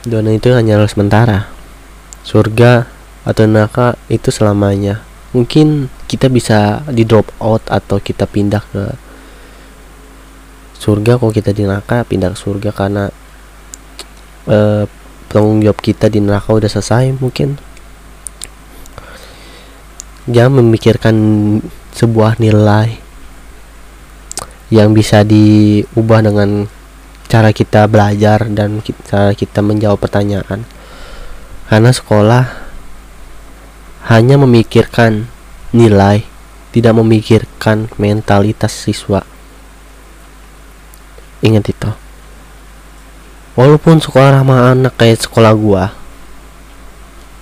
Speaker 1: Dunia itu hanya sementara. Surga atau neraka itu selamanya. Mungkin kita bisa di drop out atau kita pindah ke surga kalau kita di neraka pindah ke surga karena uh, tanggung jawab kita di neraka udah selesai mungkin. Jangan memikirkan sebuah nilai yang bisa diubah dengan cara kita belajar dan cara kita menjawab pertanyaan. Karena sekolah hanya memikirkan nilai tidak memikirkan mentalitas siswa ingat itu. Walaupun sekolah ramah anak kayak sekolah gua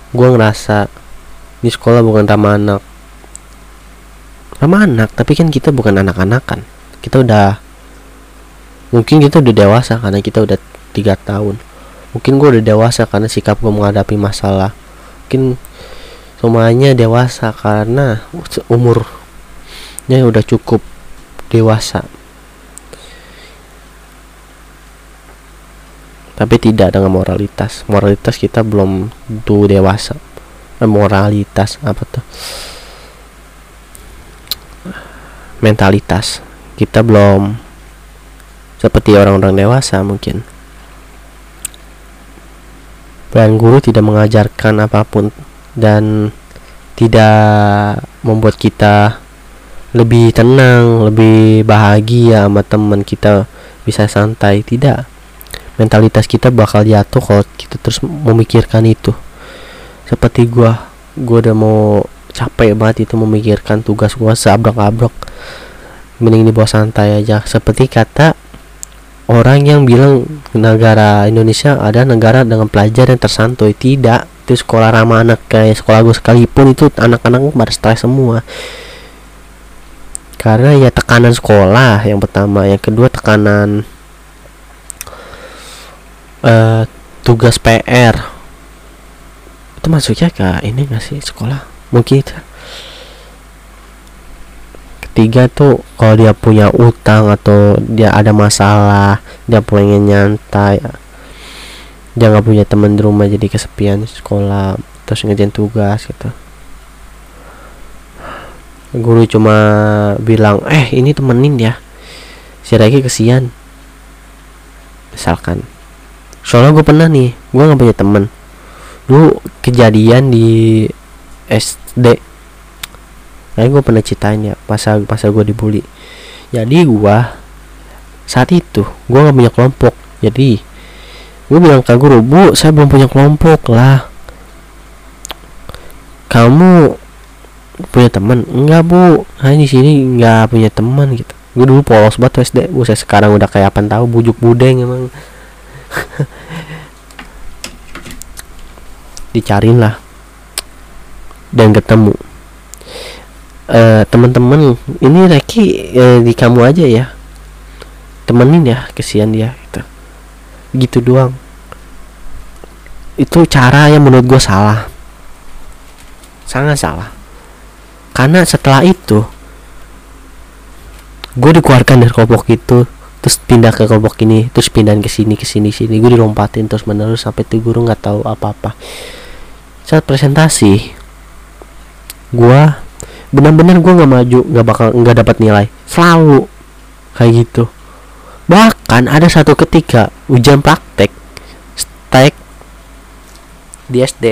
Speaker 1: gua ngerasa di sekolah bukan ramah anak. Ramah anak tapi kan kita bukan anak-anakan. Kita udah mungkin kita udah dewasa karena kita udah tiga tahun. Mungkin gue udah dewasa karena sikap gue menghadapi masalah. Mungkin semuanya dewasa karena umurnya udah cukup dewasa tapi tidak dengan moralitas. Moralitas kita belum tuh dewasa. Moralitas apa tuh? Mentalitas. Kita belum seperti orang-orang dewasa mungkin. Dan guru tidak mengajarkan apa pun dan tidak membuat kita lebih tenang, lebih bahagia sama teman kita bisa santai. Tidak mentalitas kita bakal jatuh kalau kita terus memikirkan itu. Seperti gua gua udah mau capek banget itu memikirkan tugas gua seabrok-abrok mending dibawa santai aja. Seperti kata orang yang bilang negara Indonesia ada negara dengan pelajar yang tersantuy. Tidak. Itu sekolah ramah anak kayak sekolah gue sekalipun itu anak-anak pada stres semua. Karena ya tekanan sekolah yang pertama. Yang kedua tekanan uh, tugas PR itu masuknya ke ini nggak sih? Sekolah? Mungkin itu. Ketiga tuh kalau dia punya utang atau dia ada masalah dia pengen nyantai dia nggak punya teman di rumah jadi kesepian sekolah terus ngerjain tugas gitu. Guru cuma bilang eh ini temenin ya. Si lagi kesian. Misalkan soalnya gue pernah nih gue nggak punya temen. Dulu kejadian di SD kayak gue pernah ceritain ya pas pas gue dibully. Jadi gue saat itu gue gak punya kelompok. Jadi gue bilang ke guru bu saya belum punya kelompok lah. Kamu punya teman enggak bu. Saya di sini nggak punya teman gitu. Gue dulu polos banget SD saya sekarang udah kayak apa tahu bujuk budeng emang dicariin lah dan ketemu. Uh, teman-teman ini Reki uh, di kamu aja ya. Temenin ya kesian dia gitu. Gitu doang. Itu cara yang menurut gue salah. Sangat salah. Karena setelah itu gue dikeluarkan dari kelompok itu terus pindah ke kelompok ini terus pindah ke sini ke sini sini. Gue dilompatin terus menerus sampai tuh guru nggak tahu apa apa saat presentasi gue benar-benar gue nggak maju nggak bakal nggak dapat nilai. Selalu. Kayak gitu. Bahkan ada satu ketika ujian praktek stek di SD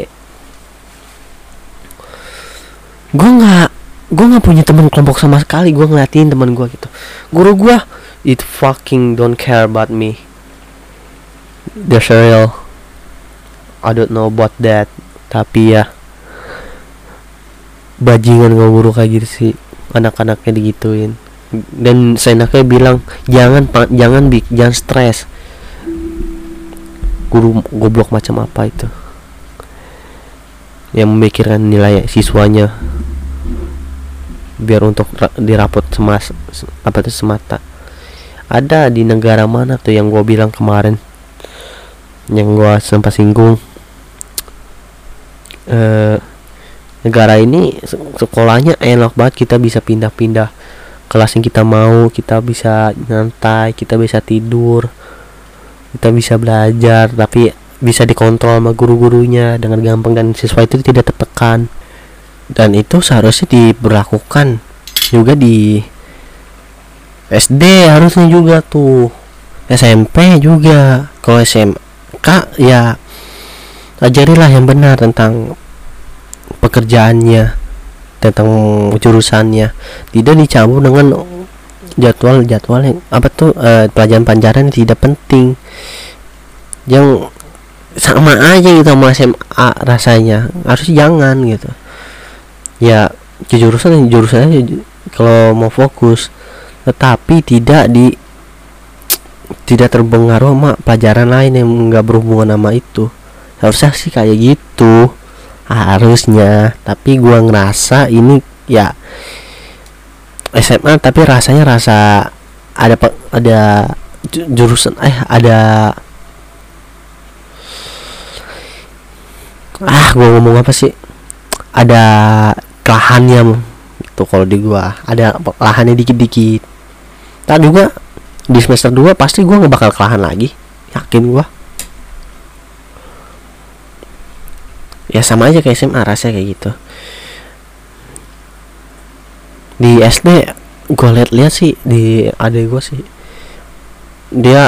Speaker 1: gue nggak gue nggak punya teman kelompok sama sekali. Gue ngeliatin teman gue gitu. Guru gue it fucking don't care about me. That's real. I don't know about that. Tapi ya. Bajingan gue guru kayak gitu sih. Anak-anaknya digituin. Dan senaknya bilang jangan jangan bik. Jangan stres. Guru goblok macam apa itu? Yang memikirkan nilai siswanya. Biar untuk dirapot semas apa itu semata ada di negara mana tuh yang gue bilang kemarin? Yang gue sempat singgung. Eh negara ini sekolahnya enak banget. Kita bisa pindah-pindah kelas yang kita mau kita bisa nyantai kita bisa tidur kita bisa belajar tapi bisa dikontrol sama guru-gurunya dengan gampang dan siswa itu tidak tertekan. Dan itu seharusnya diberlakukan juga di SD harusnya juga tuh. SMP juga. Kalau SMK ya ajarilah yang benar tentang pekerjaannya tentang jurusannya. Tidak dicampur dengan jadwal-jadwal yang apa tuh uh, pelajaran-pelajaran tidak penting. Yang sama aja gitu sama SMA rasanya. Harus jangan gitu. Ya jurusan jurusan aja kalau mau fokus tetapi tidak di tidak terpengaruh sama pelajaran lain yang nggak berhubungan sama itu. Harusnya sih kayak gitu. Harusnya. Tapi gua ngerasa ini ya SMA tapi rasanya rasa ada ada jurusan eh ada ah gua ngomong apa sih? Ada kelahannya itu kalau di gua ada lahannya dikit-dikit tak juga di semester 2 pasti gua nggak bakal kelahan lagi. Yakin gua. Ya sama aja kayak SMA rasanya kayak gitu. Di SD gue liat-liat sih di adek gue sih. Dia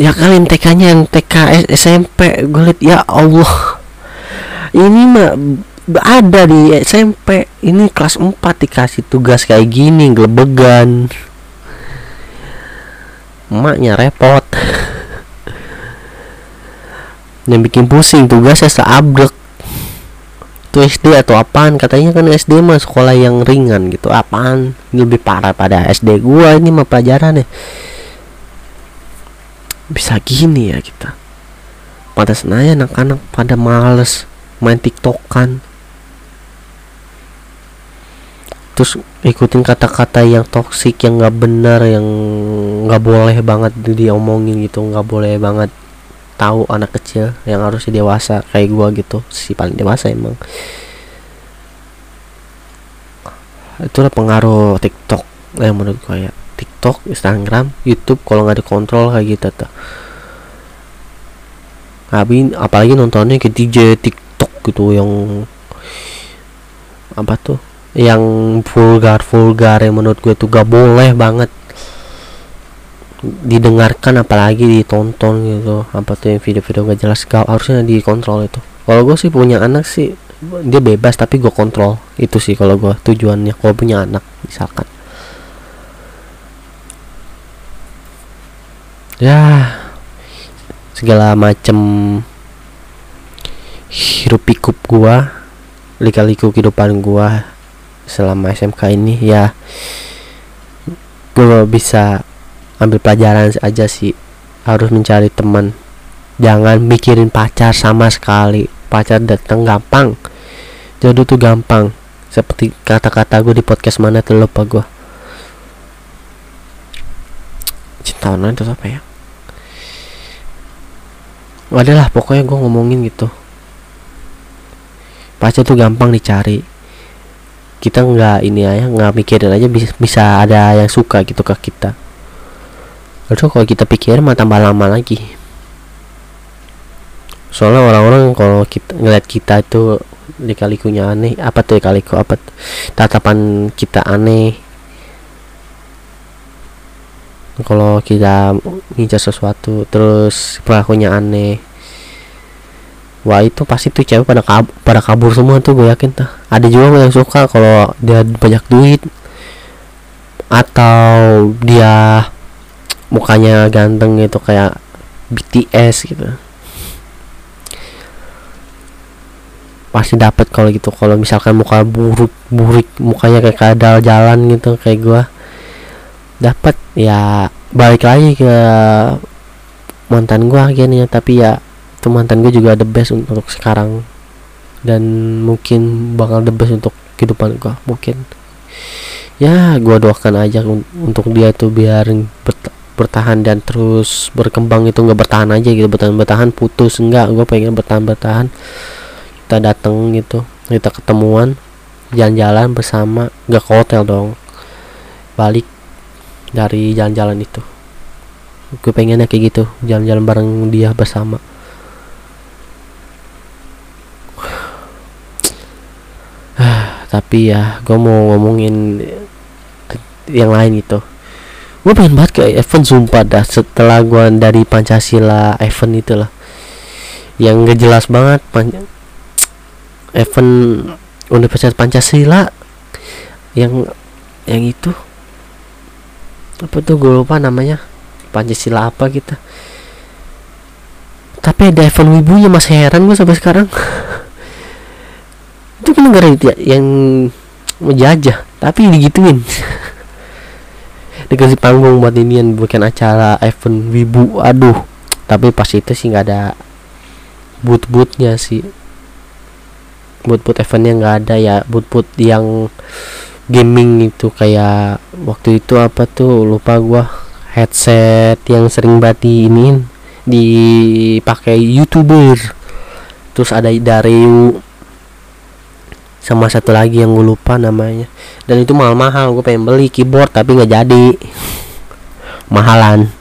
Speaker 1: ya kalian TK nya yang TK SMP gue liat ya Allah. Ini mah ada di SMP ini kelas 4 dikasih tugas kayak gini gelebegan emaknya repot. Yang bikin pusing tugasnya seabrek. Itu SD atau apaan? Katanya kan SD mah sekolah yang ringan gitu. Apaan? Ini lebih parah pada SD gua ini mah pelajaran ya bisa gini ya kita. Pada senaya anak-anak pada males main tiktokan. Terus ikutin kata-kata yang toksik yang nggak benar yang nggak boleh banget diomongin gitu nggak boleh banget tahu anak kecil yang harusnya dewasa kayak gua gitu si paling dewasa emang. Itulah pengaruh TikTok yang menurut gua ya. TikTok Instagram YouTube kalau nggak dikontrol kayak gitu tuh. Habis apalagi nontonnya ke DJ TikTok gitu yang apa tuh? Yang vulgar vulgar yang menurut gue tuh gak boleh banget didengarkan apalagi ditonton gitu. Apa tuh yang video-video gak jelas gak harusnya dikontrol itu. Kalau gue sih punya anak sih dia bebas tapi gue kontrol. Itu sih kalau gue tujuannya. Kalau punya anak misalkan. Ya segala macem hirup pikuk gua lika-liku kehidupan gua selama SMK ini ya gue bisa ambil pelajaran aja sih. Harus mencari teman. Jangan mikirin pacar sama sekali. Pacar datang gampang jodoh tuh gampang. Seperti kata-kata gue di podcast mana tuh lupa gue cinta online itu apa ya? Adalah pokoknya gue ngomongin gitu. Pacar tuh gampang dicari. Kita nggak ini aja nggak mikirin aja bisa, bisa ada yang suka gitu ke kita Lalu kalau kita pikir mah tambah lama lagi. Soalnya orang-orang kalau kita ngeliat kita itu di kalikunya aneh. Apa tuh ya kaliku apa tatapan kita aneh. Kalau kita ngincar sesuatu terus pelakunya aneh. Wah itu pasti tuh cewek pada kabur, pada kabur semua tuh gue yakin tuh. Ada juga yang suka kalau dia banyak duit atau dia mukanya ganteng gitu kayak BTS gitu. Pasti dapat kalau gitu kalau misalkan muka buruk burik mukanya kayak kadal jalan gitu kayak gue dapat ya balik lagi ke mantan gue akhirnya tapi ya itu mantan gue juga the best untuk sekarang. Dan mungkin bakal the best untuk kehidupan gue mungkin. Ya gue doakan aja untuk dia itu biar bertahan dan terus berkembang itu nggak bertahan aja gitu bertahan bertahan putus enggak gue pengen bertahan bertahan. Kita datang gitu kita ketemuan jalan-jalan bersama nggak ke hotel dong. Balik dari jalan-jalan itu. Gue pengennya kayak gitu jalan-jalan bareng dia bersama. Tapi ya gue mau ngomongin yang lain itu gue pengen banget ke event sumpah dah setelah gue dari Pancasila event itu lah yang gak jelas banget pan event Universitas Pancasila. Yang yang itu. Apa tuh gue lupa namanya. Pancasila apa kita. Tapi ada event wibunya masih heran gue sampai sekarang. Itu kan negara yang menjajah tapi digituin dikasih panggung buat ini yang bukan acara event wibu. Aduh tapi pas itu sih nggak ada boot bootnya sih. Boot boot eventnya nggak ada ya boot boot yang gaming itu kayak waktu itu apa tuh lupa gua. Headset yang sering bati ini dipakai youtuber. Terus ada Dario sama satu lagi yang gue lupa namanya. Dan itu mahal-mahal gue pengen beli keyboard tapi nggak jadi. Mahalan.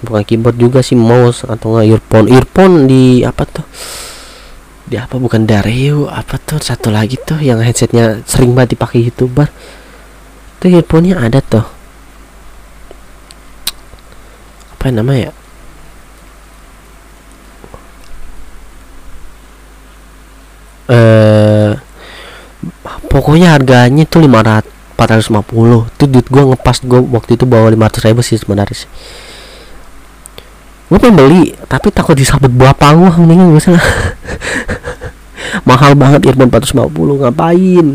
Speaker 1: Bukan keyboard juga sih mouse atau nggak earphone. Earphone di apa tuh? Di apa bukan Dario apa tuh? Satu lagi tuh yang headsetnya sering banget dipakai youtuber. Tuh earphone-nya ada tuh. Apa namanya? ya eh pokoknya harganya tuh 500 450 itu duit gue ngepas gue waktu itu bawa 500 ribu sih sebenarnya sih. Gue pengen beli tapi takut disabet buah gue mendingan gue salah mahal banget earphone 450 ngapain?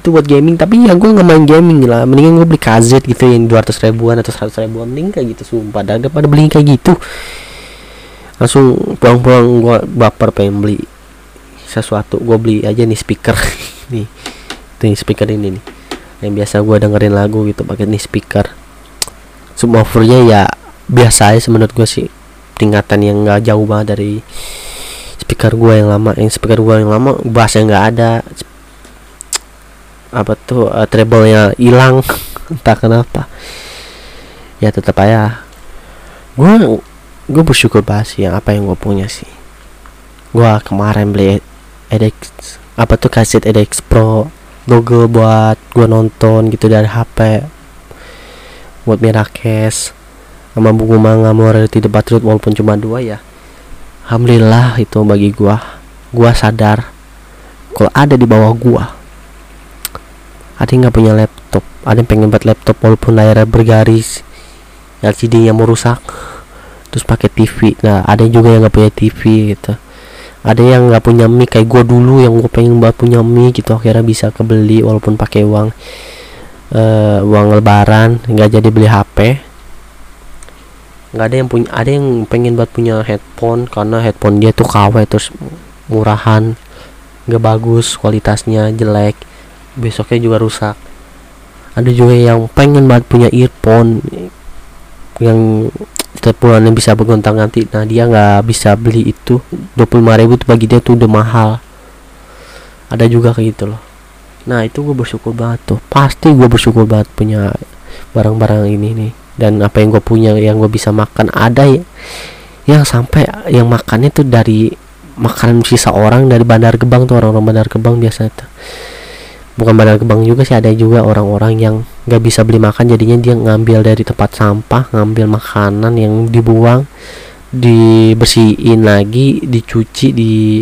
Speaker 1: Itu buat gaming. Tapi ya gue nggak main gaming lah. Mendingan gue beli KZ gitu yang 200 ribuan atau 100 ribuan. Mending kayak gitu sumpah. Daripada beli kayak gitu langsung pulang-pulang gue baper pengen beli sesuatu gue beli aja nih speaker. Nih nih speaker ini nih. Yang biasa gue dengerin lagu gitu pakai nih speaker. Subwoofernya ya biasa aja menurut gue sih. Tingkatan yang nggak jauh banget dari speaker gue yang lama. Yang speaker gue yang lama bassnya nggak ada. Apa tuh uh, treble-nya hilang. Entah kenapa. Ya tetap aja. Gue gue bersyukur banget sih yang apa yang gue punya sih. Gue kemarin beli edX apa tuh kaset edX Pro Google buat gue nonton gitu dari HP buat Mirakes sama buku manga Morality the Patriot walaupun cuma dua ya. Alhamdulillah itu bagi gua gua sadar kalau ada di bawah gua ada yang nggak punya laptop ada yang pengen buat laptop walaupun layarnya bergaris LCD yang mau rusak terus pakai TV nah ada juga yang nggak punya TV gitu ada yang nggak punya mic kayak gue dulu yang gue pengen buat punya mic gitu akhirnya bisa kebeli walaupun pakai uang uh, uang lebaran nggak jadi beli HP nggak ada yang punya ada yang pengen buat punya headphone karena headphone dia tuh KW terus murahan nggak bagus kualitasnya jelek besoknya juga rusak. Ada juga yang pengen banget punya earphone yang setiap bulannya bisa bergontang ganti nah dia nggak bisa beli itu. 25.000 tuh bagi dia tuh udah mahal. Ada juga kayak gitu loh. Nah itu gue bersyukur banget tuh. Pasti gue bersyukur banget punya barang-barang ini nih. Dan apa yang gue punya yang gue bisa makan. Ada ya yang sampai yang makannya tuh dari makanan sisa orang dari bandar gebang tuh orang-orang bandar gebang biasanya tuh bukan bandar gebang juga sih ada juga orang-orang yang nggak bisa beli makan jadinya dia ngambil dari tempat sampah ngambil makanan yang dibuang dibersihin lagi dicuci di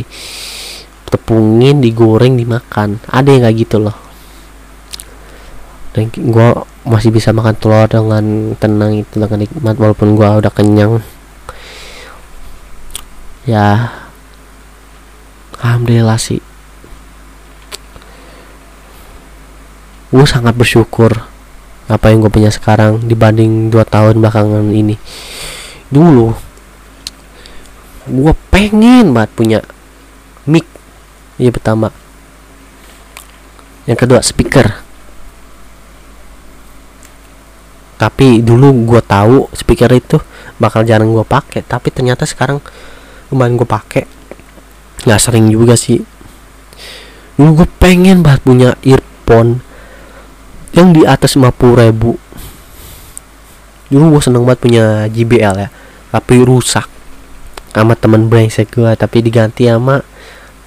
Speaker 1: tepungin digoreng dimakan. Ada yang kayak gitu loh. Dan gue masih bisa makan telur dengan tenang itu dengan nikmat walaupun gue udah kenyang. Ya alhamdulillah sih gue sangat bersyukur apa yang gue punya sekarang dibanding dua tahun belakangan ini. Dulu gue pengen banget punya mic. Iya pertama. Yang kedua speaker. Tapi dulu gue tahu speaker itu bakal jarang gue pakai tapi ternyata sekarang kemarin gue pakai. Nggak sering juga sih. Dulu gue pengen banget punya earphone yang di atas 50 ribu. Dulu gue seneng banget punya JBL ya. Tapi rusak. Sama temen brengsek gue tapi diganti sama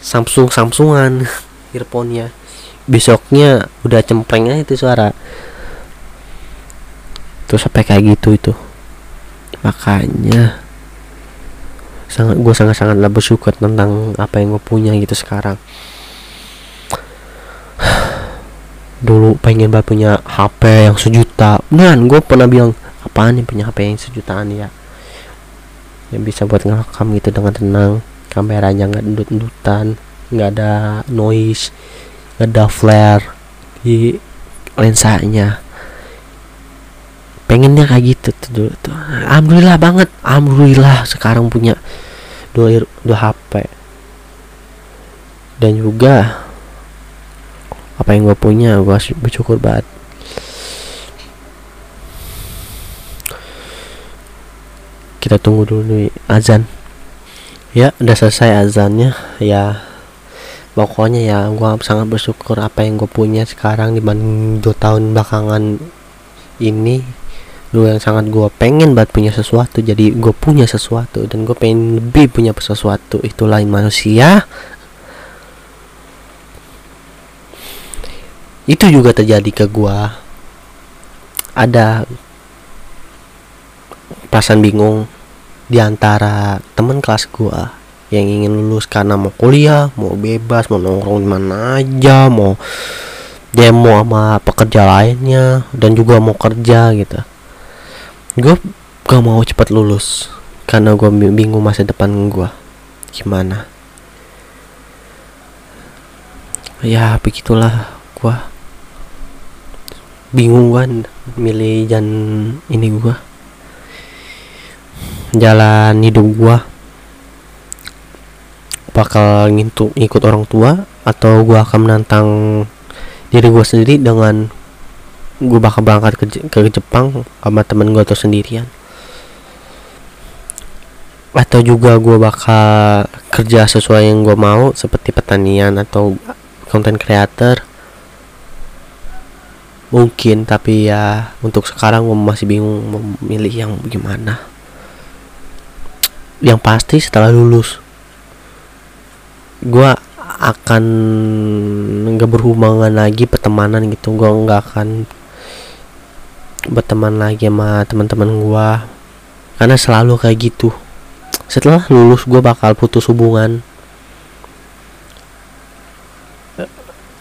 Speaker 1: Samsung Samsungan earphone-nya. Besoknya udah cempreng aja itu suara. Terus sampai kayak gitu itu. Makanya sangat gue sangat sangat bersyukur tentang apa yang gue punya gitu sekarang dulu pengen banget punya HP yang sejuta. Dan gue pernah bilang apaan nih punya HP yang sejutaan ya? Yang bisa buat ngerekam gitu dengan tenang kameranya nggak endut-endutan nggak ada noise nggak ada flare di lensanya. Pengennya kayak gitu tuh dulu tuh. Alhamdulillah banget alhamdulillah sekarang punya dua dua HP dan juga apa yang gue punya gue bersyukur banget. Kita tunggu dulu nih azan. Ya udah selesai azannya. Ya pokoknya ya gue sangat bersyukur apa yang gue punya sekarang dibanding dua tahun belakangan ini. Dulu yang sangat gue pengen banget punya sesuatu jadi gue punya sesuatu dan gue pengen lebih punya sesuatu. Itu lain manusia itu juga terjadi ke gua ada perasaan bingung di antara teman kelas gua yang ingin lulus karena mau kuliah, mau bebas, mau nongkrong di mana aja, mau demo sama pekerja lainnya dan juga mau kerja gitu. Gue gak mau cepat lulus karena gue bingung masa depan gue gimana. Ya begitulah gue bingung kan milih jalan ini gua. Jalan hidup gua. Bakal ngintu ikut orang tua atau gua akan menantang diri gua sendiri dengan gua bakal berangkat ke, ke Jepang sama temen gua atau sendirian. Atau juga gua bakal kerja sesuai yang gua mau seperti pertanian atau konten creator mungkin tapi ya untuk sekarang gue masih bingung memilih yang gimana. Yang pasti setelah lulus gue akan nggak berhubungan lagi pertemanan gitu. Gue nggak akan berteman lagi sama teman-teman gue karena selalu kayak gitu. Setelah lulus gue bakal putus hubungan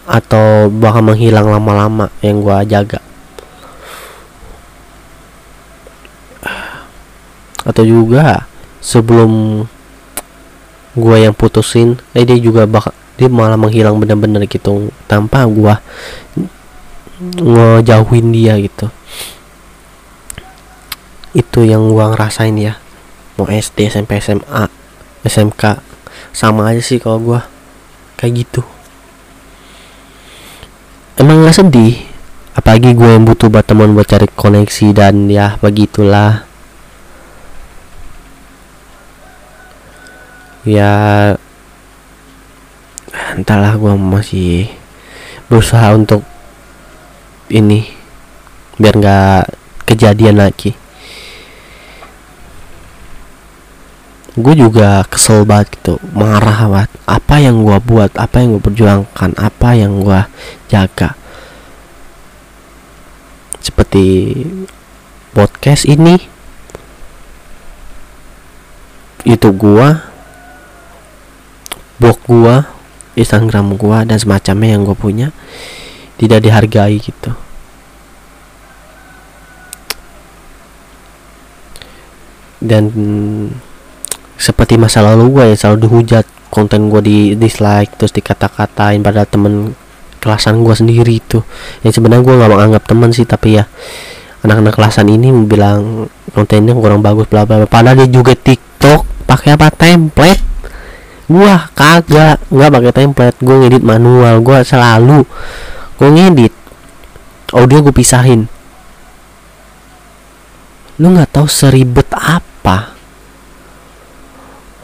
Speaker 1: atau bakal menghilang lama-lama yang gua jaga. Atau juga sebelum gua yang putusin eh dia juga bak dia malah menghilang bener-bener gitu. Tanpa gua ngejauhin dia gitu. Itu yang gua ngerasain ya. Mau SD SMP SMA SMK sama aja sih kalau gua. Kayak gitu emang nggak sedih? Apalagi gue yang butuh buat teman buat cari koneksi dan ya begitulah. Ya entahlah gue masih berusaha untuk ini biar nggak kejadian lagi gue juga kesel banget gitu marah banget. Apa yang gue buat apa yang gue perjuangkan apa yang gue jaga. Seperti podcast ini. YouTube gua blog gua Instagram gua dan semacamnya yang gue punya tidak dihargai gitu. Dan seperti masa lalu gue ya selalu dihujat konten gue di dislike terus dikata-katain pada temen kelasan gue sendiri itu. Yang sebenarnya gue nggak menganggap teman sih tapi ya anak-anak kelasan ini bilang kontennya kurang bagus bla bla padahal dia juga TikTok pakai apa template? Gua kagak nggak pakai template. Gue ngedit manual gue selalu gue ngedit. Audio gue pisahin. Lu nggak tahu seribet apa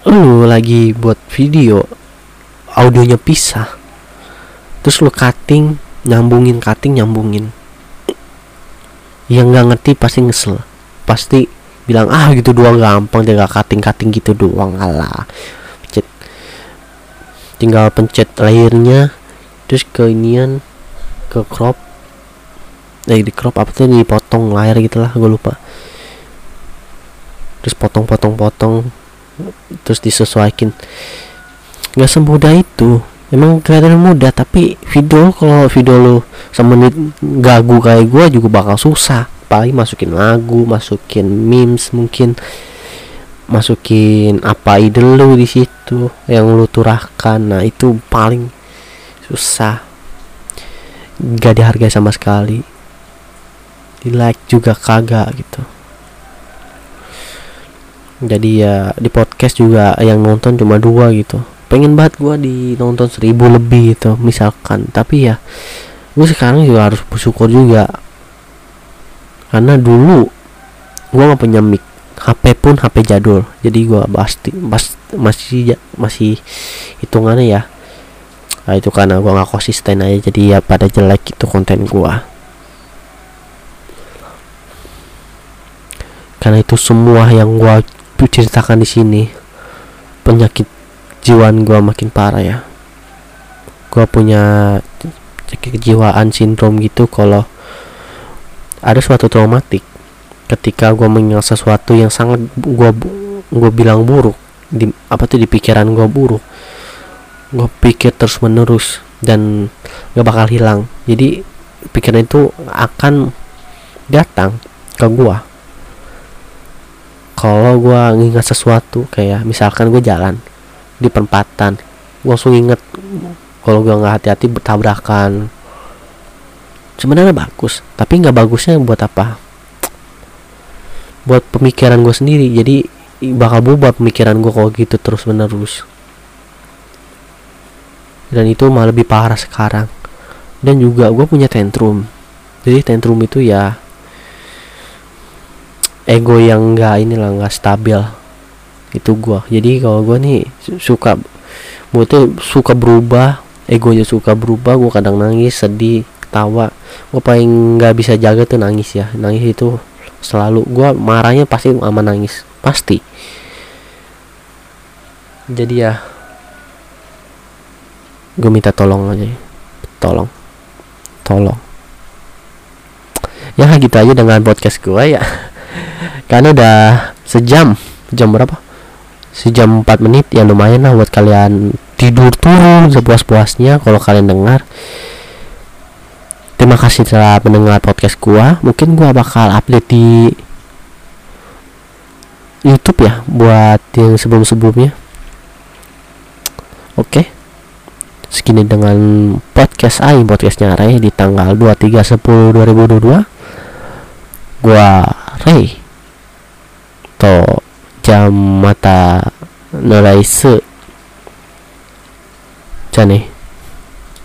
Speaker 1: lu lagi buat video audionya pisah. Terus lu cutting nyambungin cutting nyambungin. Yang nggak ngerti pasti ngesel. Pasti bilang ah gitu doang gampang. Tinggal cutting cutting gitu doang. Alah. Pencet. Tinggal pencet layernya. Terus ke inian ke crop. Eh di crop apa tuh? Dipotong layar gitulah gue lupa. Terus potong potong potong terus disesuaikan. Nggak semudah itu. Emang kelihatan mudah tapi video kalau video lo semenit gagu kayak gue juga bakal susah. Paling masukin lagu masukin memes mungkin masukin apa ide lu di situ yang lu turahkan. Nah itu paling susah. Gak dihargai sama sekali. Di like juga kagak gitu jadi ya di podcast juga yang nonton cuma dua gitu. Pengen banget gua di nonton seribu lebih gitu misalkan. Tapi ya gue sekarang juga harus bersyukur juga. Karena dulu gua nggak punya mic HP pun HP jadul. Jadi gua pasti pas masih masih hitungannya ya. Nah, itu karena gua nggak konsisten aja jadi ya pada jelek itu konten gua. Karena itu semua yang gua ceritakan di sini penyakit jiwaan gua makin parah ya. Gua punya kejiwaan sindrom gitu kalau ada suatu traumatik ketika gua mengingat sesuatu yang sangat gua gua bilang buruk di apa tuh di pikiran gua buruk. Gua pikir terus menerus dan gak bakal hilang. Jadi pikiran itu akan datang ke gua kalau gue ngingat sesuatu kayak misalkan gue jalan di perempatan gue langsung inget kalau gue nggak hati-hati bertabrakan. Sebenarnya bagus tapi nggak bagusnya buat apa? Buat pemikiran gue sendiri. Jadi bakal berubah pemikiran gue kalau gitu terus menerus dan itu malah lebih parah sekarang. Dan juga gue punya tantrum. Jadi tantrum itu ya ego yang enggak inilah enggak stabil. Itu gua. Jadi kalau gua nih suka tuh suka berubah egonya suka berubah gua kadang nangis sedih ketawa. Gua paling nggak bisa jaga tuh nangis ya. Nangis itu selalu gua marahnya pasti sama nangis. Pasti. Jadi ya gue minta tolong aja. Tolong. Tolong. Ya gitu aja dengan podcast gua ya karena udah sejam. Jam berapa? Sejam 4 menit ya lumayan lah buat kalian tidur turun sepuas-puasnya kalau kalian dengar. Terima kasih telah mendengar podcast gua. Mungkin gua bakal update di YouTube ya buat yang sebelum-sebelumnya. Oke. Segini dengan podcast Aing podcastnya Ray di tanggal 23 10 2022 gua Ray to jam mata nolai se Jane